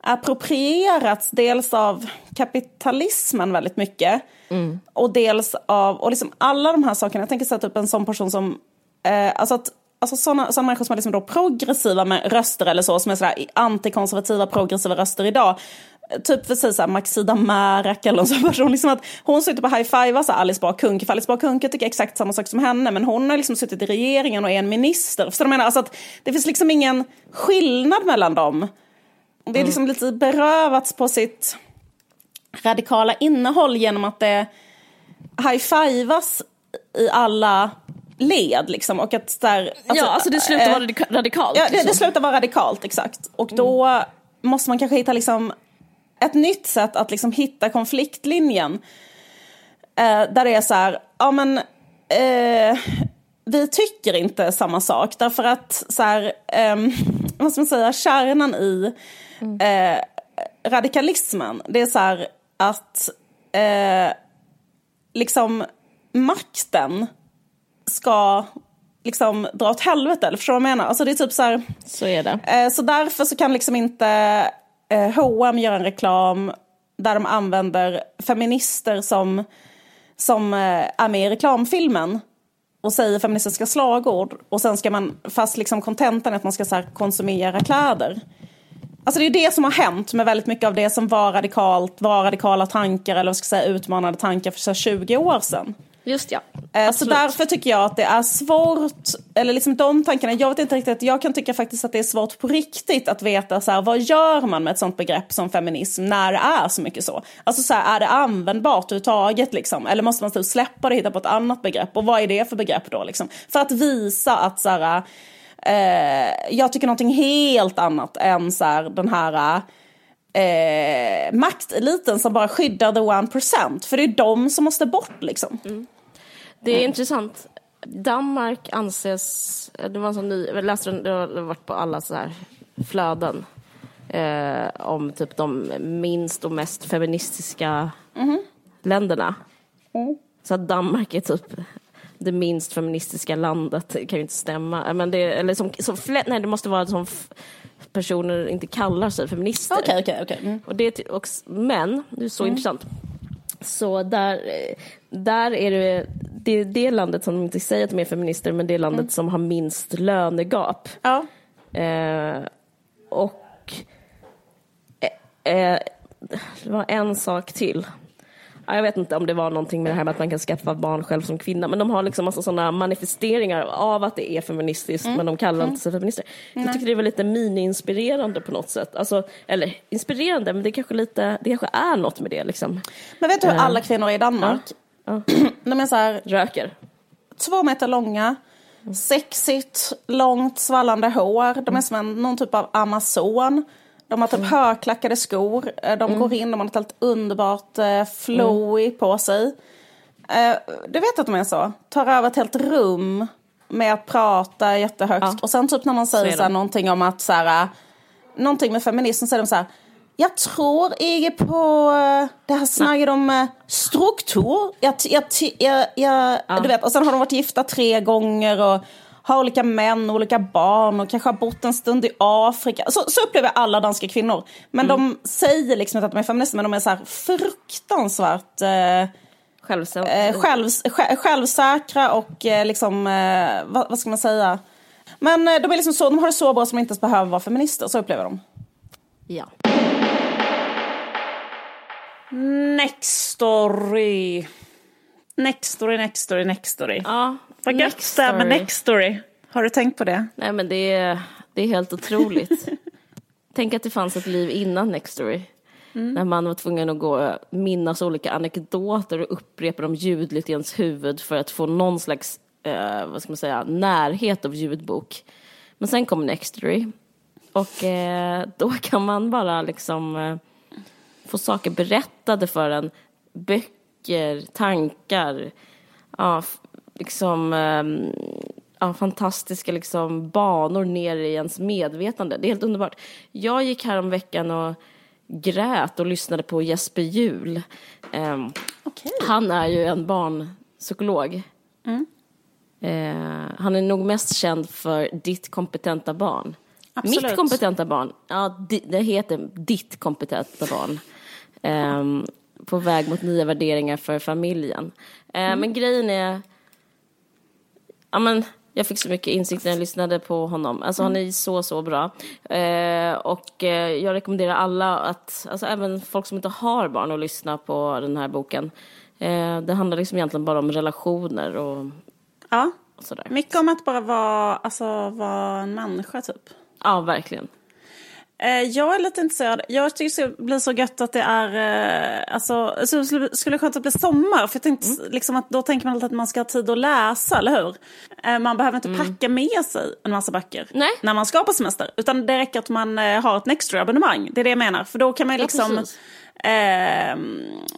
S1: approprierats dels av kapitalismen väldigt mycket. Mm. Och dels av, och liksom alla de här sakerna, jag tänker sätta upp en sån person som, eh, alltså att Alltså sådana, sådana människor som är liksom då progressiva med röster eller så, som är sådär antikonservativa progressiva röster idag. Typ sig såhär Maxida Märak eller någon sån person. Liksom att hon sitter på high-five Alice Bah Kuhnke. För Alice Bah Kuhnke tycker exakt samma sak som henne. Men hon har liksom suttit i regeringen och är en minister. Så de menar alltså att det finns liksom ingen skillnad mellan dem. Det är mm. liksom lite berövats på sitt radikala innehåll genom att det high-fivas i alla led liksom. Och att där,
S2: alltså, ja, alltså det slutar äh, vara radikalt.
S1: Ja, det, liksom. det slutar vara radikalt, exakt. Och då mm. måste man kanske hitta liksom ett nytt sätt att liksom hitta konfliktlinjen. Eh, där det är så här, ja men eh, vi tycker inte samma sak därför att så här, eh, vad ska man säga, kärnan i eh, radikalismen det är så här att eh, liksom makten ska liksom dra åt helvete, eller förstår du vad jag menar? Alltså det är typ så här,
S2: Så är det.
S1: Eh, så därför så kan liksom inte eh, H&M gör en reklam där de använder feminister som, som eh, är med i reklamfilmen och säger feministiska slagord och sen ska man, fast liksom kontentan är att man ska så här, konsumera kläder. Alltså det är det som har hänt med väldigt mycket av det som var radikalt, var radikala tankar eller vad ska jag säga, utmanande tankar för så 20 år sedan.
S2: Just ja.
S1: Eh, så därför tycker jag att det är svårt, eller liksom de tankarna, jag vet inte riktigt, jag kan tycka faktiskt att det är svårt på riktigt att veta så här, vad gör man med ett sånt begrepp som feminism när det är så mycket så? Alltså så här, är det användbart överhuvudtaget liksom? Eller måste man typ släppa det och hitta på ett annat begrepp? Och vad är det för begrepp då liksom? För att visa att så här, eh, jag tycker någonting helt annat än så här, den här eh, makteliten som bara skyddar the one percent. För det är de som måste bort liksom. Mm.
S2: Det är mm. intressant. Danmark anses, det var en sån ny, jag läste den, det har varit på alla så här flöden eh, om typ de minst och mest feministiska mm. länderna. Så att Danmark är typ det minst feministiska landet, det kan ju inte stämma. Men det, eller som, som, nej, det måste vara som personer inte kallar sig feminister.
S1: Okay, okay, okay. Mm.
S2: Och det, och, men, det är så mm. intressant. Så där, där är det, det det landet som de inte säger att de är feminister, men det är landet mm. som har minst lönegap.
S1: Ja.
S2: Eh, och eh, eh, det var en sak till jag vet inte om det var någonting med det här med att man kan skaffa barn själv som kvinna, men de har liksom massa sådana manifesteringar av att det är feministiskt, mm. men de kallar mm. inte sig feminister. Nej. Jag tycker det var lite mini-inspirerande på något sätt. Alltså, eller inspirerande, men det kanske, lite, det kanske är något med det. Liksom.
S1: Men vet du hur uh, alla kvinnor i Danmark,
S2: ja. Ja.
S1: de är så här,
S2: Röker?
S1: Två meter långa, sexigt, långt svallande hår. De är som en, någon typ av amazon. De har typ mm. högklackade skor. Eh, de mm. går in, de har ett helt underbart eh, flowy mm. på sig. Eh, du vet att de är så? Tar över ett helt rum med att prata jättehögt. Ja. Och sen typ när man säger så, så här, någonting om att så här, eh, någonting med feminism så säger de så här. Jag tror inte på eh, det här snacket om struktur. Jag, jag, jag, jag ja. du vet, och sen har de varit gifta tre gånger och har olika män, olika barn och kanske har bott en stund i Afrika. Så, så upplever alla danska kvinnor. Men mm. de säger liksom inte att de är feminister, men de är så här fruktansvärt eh,
S2: Självsäkra.
S1: Eh, själv, självsäkra och eh, liksom, eh, vad, vad, ska man säga? Men eh, de, är liksom så, de har det så bra som de inte ens behöver vara feminister, så upplever de.
S2: Ja.
S1: Next story. Next story, next story, next story.
S2: Ja,
S1: vad gött det är med next story. Har du tänkt på det?
S2: Nej men det är, det är helt otroligt. Tänk att det fanns ett liv innan next story. När man var tvungen att gå minnas olika anekdoter och upprepa dem ljudligt i ens huvud för att få någon slags, eh, vad ska man säga, närhet av ljudbok. Men sen kom Nextory. Och eh, då kan man bara liksom eh, få saker berättade för en. Böcker, tankar, ja, liksom ehm, ja, fantastiska liksom, banor ner i ens medvetande. Det är helt underbart. Jag gick här om veckan och grät och lyssnade på Jesper Juhl. Ehm,
S1: Okej.
S2: han är ju en barnpsykolog. Eh, han är nog mest känd för Ditt kompetenta barn.
S1: Absolut.
S2: Mitt kompetenta barn, ja, det heter Ditt kompetenta barn. Ehm, på väg mot nya värderingar för familjen. Eh, Men grejen är, ja men jag fick så mycket insikt när jag lyssnade på honom. Alltså han är så, så bra. Eh, och eh, jag rekommenderar alla att, alltså även folk som inte har barn, att lyssna på den här boken. Eh, det handlar liksom egentligen bara om relationer och,
S1: Ja.
S2: och sådär.
S1: Mycket om att bara vara, alltså, vara en människa typ.
S2: Ja, verkligen.
S1: Eh, Jag är lite intresserad. Jag tycker det blir så gött att det är... eh, Alltså, så det skulle- skulle skönt att blir sommar. För jag tänkte
S2: Mm.
S1: liksom att då tänker man alltid att man ska ha tid att läsa, eller hur? Eh, Man behöver inte packa med sig en massa böcker
S2: Mm. Nej.
S1: när man ska på semester. Utan det räcker att man har ett Nextory-abonnemang. Det är det jag menar. För då kan man ju
S2: Ja,
S1: liksom...
S2: precis.
S1: Eh,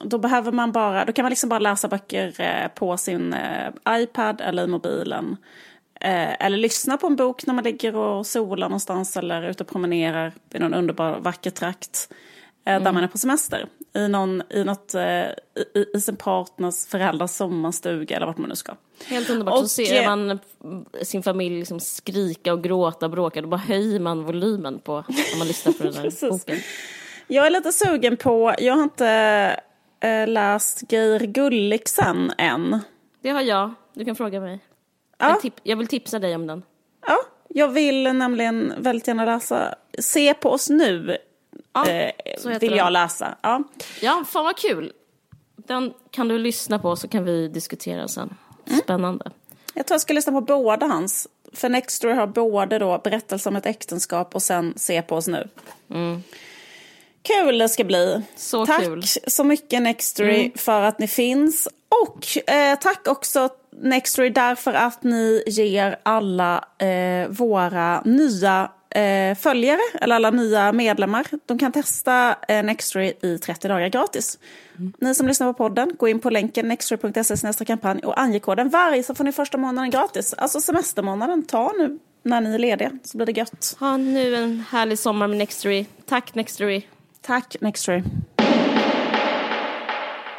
S1: då behöver man bara, då kan man liksom bara läsa böcker eh, på sin eh, iPad eller i mobilen. Eh, eller lyssna på en bok när man ligger och solar någonstans eller ute och promenerar i någon underbar vacker trakt. Eh,
S2: Mm.
S1: Där man är på semester. I, någon, i, något, eh, i, i sin partners föräldrars sommarstuga eller vart man nu ska.
S2: Helt underbart.
S1: Och,
S2: så ser
S1: eh,
S2: man sin familj liksom skrika och gråta och bråka. Då bara höjer man volymen på när man lyssnar på den här boken.
S1: Jag är lite sugen på, jag har inte eh, läst Geir Gulliksen än.
S2: Det har jag. Du kan fråga mig.
S1: Ja.
S2: Jag, tip- jag vill tipsa dig om den.
S1: Ja, jag vill nämligen väldigt gärna läsa Se på oss nu.
S2: Ja,
S1: eh, vill
S2: den.
S1: jag läsa. Ja.
S2: Ja, fan vad kul. Den kan du lyssna på så kan vi diskutera sen. Spännande.
S1: Jag tror jag ska lyssna på båda hans. För Nextory har både då berättelse om ett äktenskap och sen Se på oss nu. Kul det ska bli.
S2: Så
S1: tack
S2: kul.
S1: så mycket Nextory för att ni finns. Och eh, tack också Nextory därför att ni ger alla eh, våra nya eh, följare, eller alla nya medlemmar, de kan testa eh, Nextory i 30 dagar gratis. Ni som lyssnar på podden, gå in på länken nextory.se kampanj och ange koden VARG så får ni första månaden gratis. Alltså semestermånaden, ta nu när ni är lediga så blir det gött.
S2: Ha nu en härlig sommar med Nextory. Tack Nextory.
S1: Tack Nextory.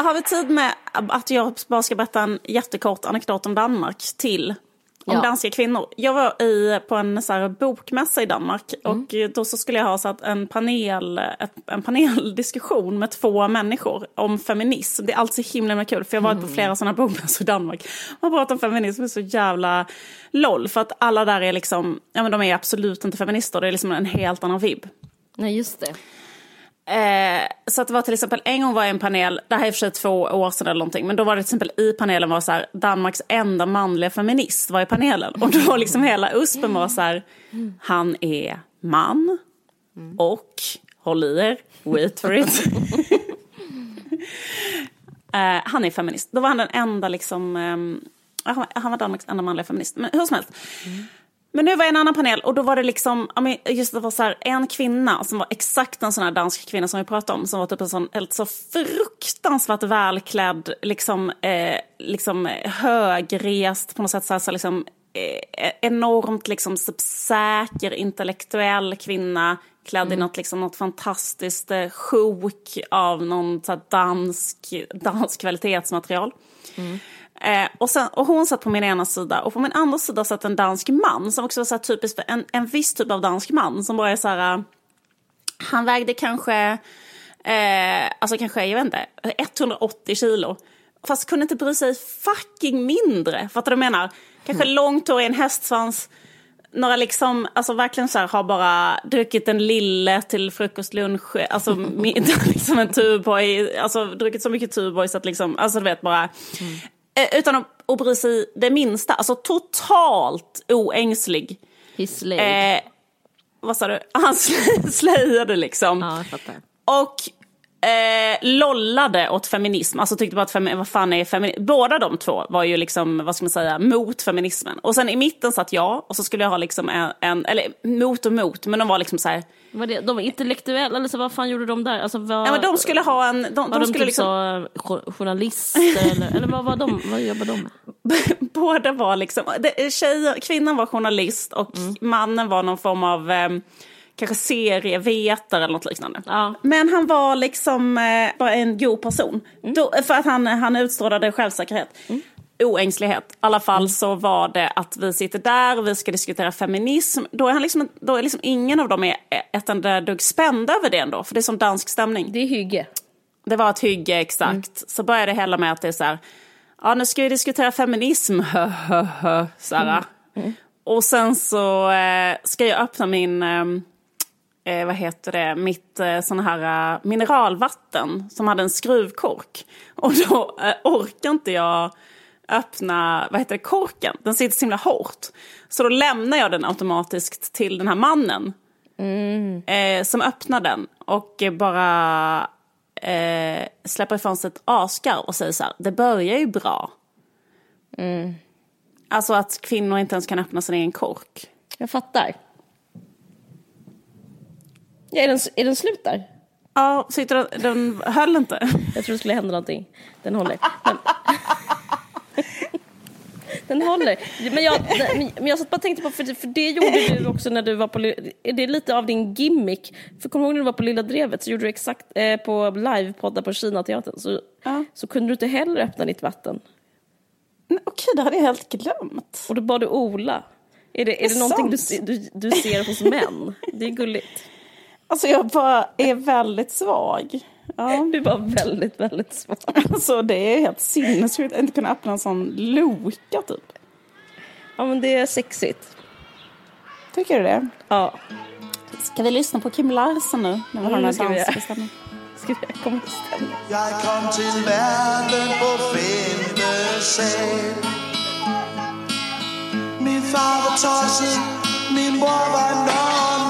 S1: Har vi tid med att jag bara ska berätta en jättekort anekdot om Danmark till? Om
S2: Ja.
S1: danska kvinnor. Jag var i, på en så här, bokmässa i Danmark och då så skulle jag ha så att en, panel, ett, en paneldiskussion med två människor om feminism. Det är alltid så himla, himla kul för jag har varit på flera sådana bokmässor i Danmark. Man pratar om feminism är så jävla LOL för att alla där är liksom, ja men de är absolut inte feminister. Det är liksom en helt annan vibb.
S2: Nej, just det.
S1: Eh, så att det var till exempel, en gång var jag i en panel, det här är i och för sig två år sedan eller någonting, men då var det till exempel i panelen var så här, Danmarks enda manliga feminist var i panelen. Och då var liksom hela USPen var så här, han är man och, håll i er, wait for it. eh, han är feminist. Då var han den enda liksom, eh, han var- Danmarks enda manliga feminist. Men hur som helst. Mm. Men nu var jag i en annan panel och då var det liksom, just det var så här, en kvinna som var exakt en sån här dansk kvinna som vi pratade om, som var typ en sån helt så fruktansvärt välklädd, liksom, eh, liksom högrest på något sätt, så här, så liksom, eh, enormt liksom så säker intellektuell kvinna, klädd i något, liksom, något fantastiskt eh, sjok av någon så här, dansk, dansk kvalitetsmaterial. Eh, och, sen, och hon satt på min ena sida och på min andra sida satt en dansk man som också var så typiskt för en, en viss typ av dansk man som bara är så här, eh, han vägde kanske, eh, alltså kanske, jag vet inte, 180 kilo. Fast kunde inte bry sig fucking mindre, fattar du vad jag menar? Kanske långt hår i en hästsvans, några liksom, alltså verkligen så här har bara druckit en lille till frukost, lunch, alltså middag, liksom en Tuborg, alltså druckit så mycket Tuborg så att liksom, alltså du vet bara, eh, utan att, att bry sig det minsta, alltså totalt oängslig.
S2: Slayed.
S1: Eh, vad sa du? Han slöjade liksom.
S2: ja, jag fattar.
S1: Och eh, lollade åt feminism. Alltså tyckte bara att femi- vad fan är feminism? Båda de två var ju liksom, vad ska man säga, mot feminismen. Och sen i mitten satt jag och så skulle jag ha liksom en, en eller mot och mot, men de var liksom så här,
S2: Var det, de var intellektuella, eller så vad fan gjorde de där? Alltså, vad,
S1: ja men de skulle ha en, de,
S2: var
S1: de
S2: de,
S1: skulle
S2: typ
S1: liksom,
S2: så, jo- journalister eller, eller vad var de? Vad jobbar de med?
S1: båda var liksom, det, tjejer, kvinnan var journalist och
S2: Mm.
S1: mannen var någon form av eh, kanske serievetare eller något liknande.
S2: Ja.
S1: Men han var liksom eh, bara en god person.
S2: Mm.
S1: Då, för att han, han utstrålade självsäkerhet. Oängslighet. I alla fall så var det att vi sitter där och vi ska diskutera feminism. Då är, han liksom, då är liksom ingen av dem är ett enda dugg spända över det ändå. För det är som dansk stämning.
S2: Det är hygge.
S1: Det var ett hygge, exakt. Så började det hela med att det är så här, ja nu ska vi diskutera feminism, hö, hö, hö, så här. Och sen så eh, ska jag öppna min, eh, eh, vad heter det, mitt eh, sån här eh, mineralvatten som hade en skruvkork. Och då eh, orkar inte jag öppna, vad heter det, korken. Den sitter så himla hårt. Så då lämnar jag den automatiskt till den här mannen eh, som öppnar den och bara eh, släpper ifrån sig ett asgarv och säger så här, det börjar ju bra. Alltså att kvinnor inte ens kan öppna sin egen kork.
S2: Jag fattar. Ja, är, den, är den slut där?
S1: Ja, sitter den, den höll inte.
S2: Jag tror det skulle hända någonting. Den håller. Men... Den håller. Men jag, men jag satt bara tänkte på, för, för det gjorde du också när du var på... Är det lite av din gimmick? För kommer du ihåg när du var på Lilla Drevet så gjorde du exakt eh, på livepoddar på Kinateatern så,
S1: Ja.
S2: så kunde du inte heller öppna ditt vatten.
S1: Nej, Okej, det hade jag helt glömt.
S2: Och då bad du Ola. Är det, är det
S1: Det
S2: någonting du, du, du ser hos män? Det är gulligt.
S1: Alltså jag bara är väldigt svag. Ja.
S2: Du var väldigt, väldigt svag.
S1: Alltså det är helt sinnessjukt att inte kunna öppna en sån loka typ.
S2: Ja men det är sexigt.
S1: Tycker du det?
S2: Ja.
S1: Ska vi lyssna på Kim Larsen nu? När vi har
S2: Mm,
S1: den här
S2: ska vi göra.
S1: dansbestämningen?
S2: Ska vi komma till stämning?
S3: Jeg kom til verden på sal Min far var tosset, min bror var normal